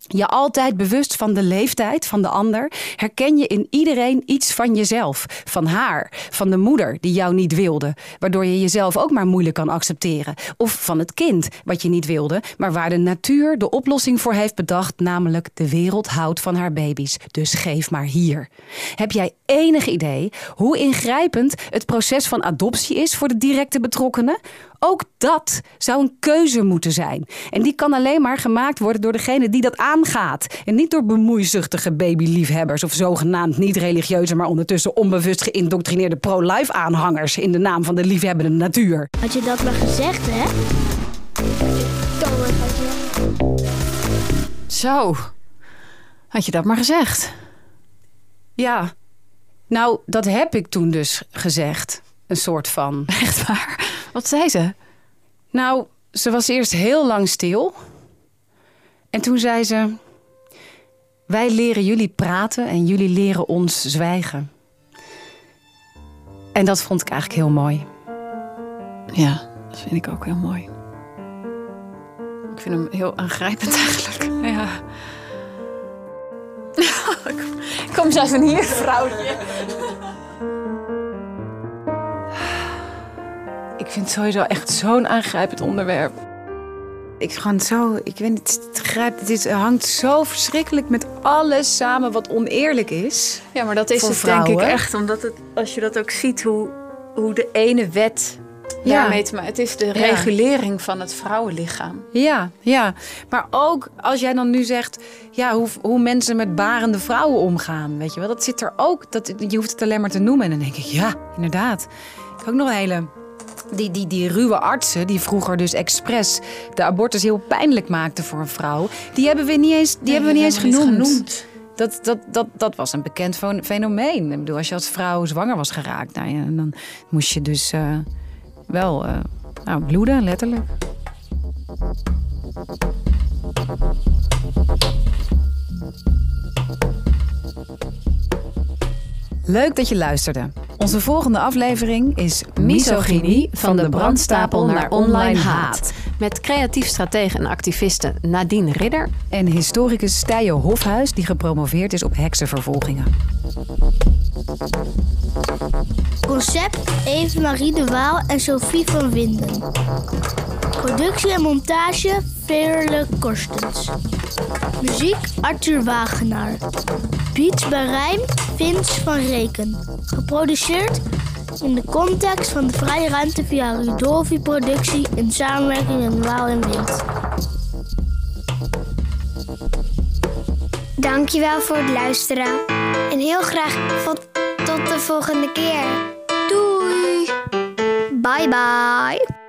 je altijd bewust van de leeftijd van de ander, herken je in iedereen iets van jezelf, van haar, van de moeder die jou niet wilde, waardoor je jezelf ook maar moeilijk kan accepteren, of van het kind wat je niet wilde, maar waar de natuur de oplossing voor heeft bedacht, namelijk de wereld houdt van haar baby's, dus geef maar hier. Heb jij enig idee hoe ingrijpend het proces van adoptie is voor de directe betrokkenen? Ook dat zou een keuze moeten zijn. En die kan alleen maar gemaakt worden door degene die dat aangaat. En niet door bemoeizuchtige babyliefhebbers of zogenaamd niet-religieuze, maar ondertussen onbewust geïndoctrineerde pro-life aanhangers in de naam van de liefhebbende natuur. Had je dat maar gezegd, hè? Zo. Had je dat maar gezegd? Ja. Nou, dat heb ik toen dus gezegd. Een soort van. <laughs> Echt waar? Wat zei ze? Nou, ze was eerst heel lang stil. En toen zei ze: Wij leren jullie praten en jullie leren ons zwijgen. En dat vond ik eigenlijk heel mooi. Ja, dat vind ik ook heel mooi. Ik vind hem heel aangrijpend eigenlijk. Ja. <laughs> Kom eens even hier, vrouwtje. Ik vind het sowieso echt zo'n aangrijpend onderwerp. Ik gewoon zo, ik weet niet, het grijpt, het is- hangt zo verschrikkelijk met alles samen wat oneerlijk is. Ja, maar dat is het denk ik echt. Omdat het, als je dat ook ziet, hoe, hoe de ene wet Ja. daarmee te maken... Het is de regulering van het vrouwenlichaam. Ja, ja. Maar ook als jij dan nu zegt, ja, hoe, hoe mensen met barende vrouwen omgaan, weet je wel, dat zit er ook. Dat, je hoeft het alleen maar te noemen. En dan denk ik, ja, inderdaad. Ik heb ook nog een hele. Die, die, die ruwe artsen, die vroeger dus expres de abortus heel pijnlijk maakten voor een vrouw, die hebben we niet eens, die hebben we niet eens genoemd. Dat, dat, dat, dat was een bekend fen- fenomeen. Ik bedoel, als je als vrouw zwanger was geraakt, nou ja, dan moest je dus eh, wel eh, nou, bloeden, letterlijk. Leuk dat je luisterde. Onze volgende aflevering is Misogynie van de brandstapel naar online haat. Met creatief stratege en activiste Nadine Ridder. En historicus Stijo Hofhuis, die gepromoveerd is op heksenvervolgingen. Concept Eve Marie de Waal en Sophie van Winden. Productie en montage Veerle Korstens. Muziek Arthur Wagenaar. Beats bij Rijm Vince van Geproduceerd in de context van de vrije ruimte via Rudolfi Productie in samenwerking met Waal en Wind. Dankjewel voor het luisteren. En heel graag tot de volgende keer. Doei! Bye bye!